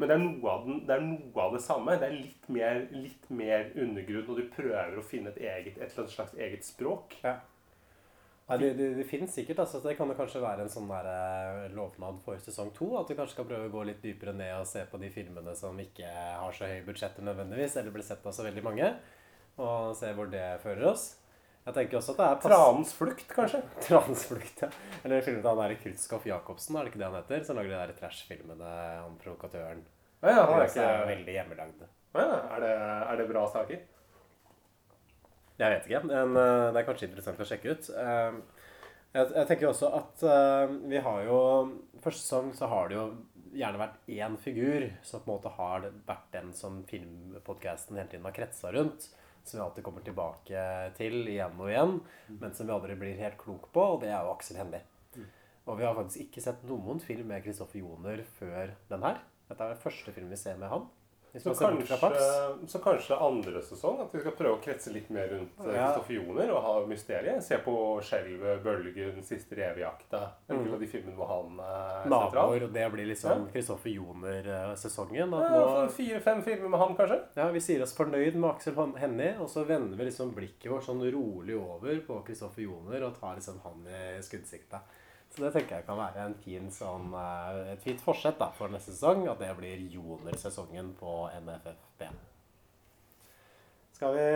Men det er, den, det er noe av det samme. Det er litt mer, litt mer undergrunn, og du prøver å finne et, eget, et eller annet slags eget språk. Ja. Ja, det, det, det finnes sikkert. altså Det kan jo kanskje være en sånn der, eh, lovnad for sesong to. At du kanskje skal prøve å gå litt dypere ned og se på de filmene som ikke har så høye budsjetter nødvendigvis, eller blir sett av så veldig mange. Og se hvor det fører oss. Jeg tenker også at det er pass- Tranens flukt, kanskje? Tranens flukt, ja. Eller filmen til han der Krutskoff Jacobsen, er det ikke det han heter? Som lager de der trash-filmene om provokatøren. Ja, ja, han er ikke- er veldig hjemmelagd. Ja, er, det, er det bra saker? Jeg vet ikke, men eh, det er kanskje interessant å sjekke ut. Eh, Jeg, jeg tenker også at eh, vi har jo Første sesong så har det jo gjerne vært én figur som på en måte har vært den som filmpodkasten hele tiden har kretsa rundt. Som vi alltid kommer tilbake til igjen og igjen, men som vi aldri blir helt klok på, og det er jo Aksel Hennie. Og vi har faktisk ikke sett noen film med Kristoffer Joner før den her. Dette er den første film vi ser med han. Så kanskje, så kanskje andre sesong at vi skal prøve å kretse litt mer rundt eh, Ja. Kristoffer Joner og ha mysteriet. Se på Skjelvet, Bølgen, siste revejakta. En del Mm. av de filmene hvor han er Naboer, sentral. og det blir liksom Kristoffer Joner-sesongen. Ja, sånn Fire-fem filmer med han, kanskje? Ja, Vi sier oss fornøyd med Aksel Hennie, og så vender vi liksom blikket vårt sånn rolig over på Kristoffer Joner og tar liksom han i skuddsikta. Så det tenker jeg kan være en fin sånn, eh, et fint forsett da, for neste sesong, at det blir Joner-sesongen på NFFB. Skal vi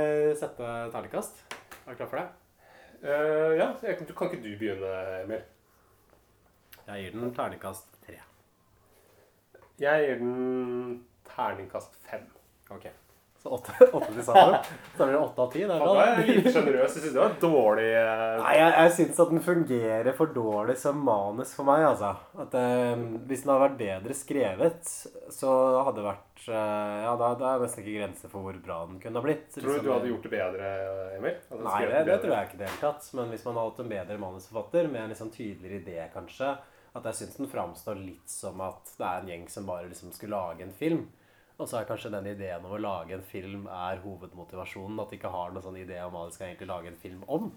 sette terningkast? Er du klar for det? Uh, ja, kan- kan ikke du begynne, Emil? Jeg gir den terningkast tre. Jeg gir den terningkast fem. Ok. Så åtte, åtte til sammen. Så blir det åtte av ti. Det er bra. Jeg er litt sjenerøs. Jeg syns det var dårlig eh, Nei, jeg, jeg syns at den fungerer for dårlig som manus for meg, altså. At eh, Hvis den hadde vært bedre skrevet, så hadde det vært eh, Ja, da, da er det nesten ikke grenser for hvor bra den kunne ha blitt. Tror du du hadde gjort det bedre, Emil? At Nei, skrev det, det bedre? tror jeg ikke i det hele tatt. Men hvis man hadde hatt en bedre manusforfatter med en liksom tydeligere idé, kanskje At jeg syns den framstår litt som at det er en gjeng som bare liksom skulle lage en film. Og så er kanskje den ideen om å lage en film er hovedmotivasjonen. At de ikke har noen sånn idé om hva de skal egentlig lage en film om.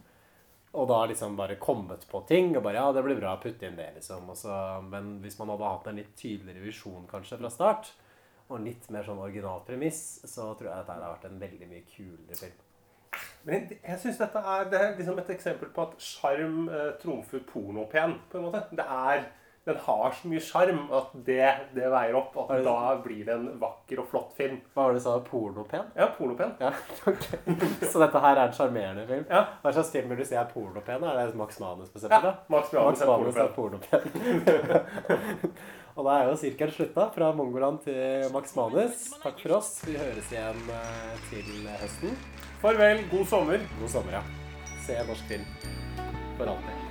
Og da liksom bare kommet på ting og bare Ja, det blir bra, å putte inn det, liksom. Så, men hvis man hadde hatt en litt tydeligere visjon kanskje fra start, og litt mer sånn original premiss, så tror jeg dette hadde vært en veldig mye kulere film. Men jeg, syns dette er, det er liksom et eksempel på at sjarm eh, trumfer pornopen, på en måte. Det er, den har så mye sjarm at det, det veier opp. At da blir det en vakker og flott film. Hva var det du sa? Pornopen? Ja, pornopen. Ja, ok. Så dette her er en sjarmerende film? Ja. Hva slags film vil du si er pornopen? Er det Max Manus bestemt? Ja? Max Manus er er pornopen. Og da er jo sirkelen slutta fra Mongoland til Max Manus. Takk for oss. Vi høres igjen eh, til høsten. Farvel, god sommer. God sommer, ja. Se norsk film for alltid.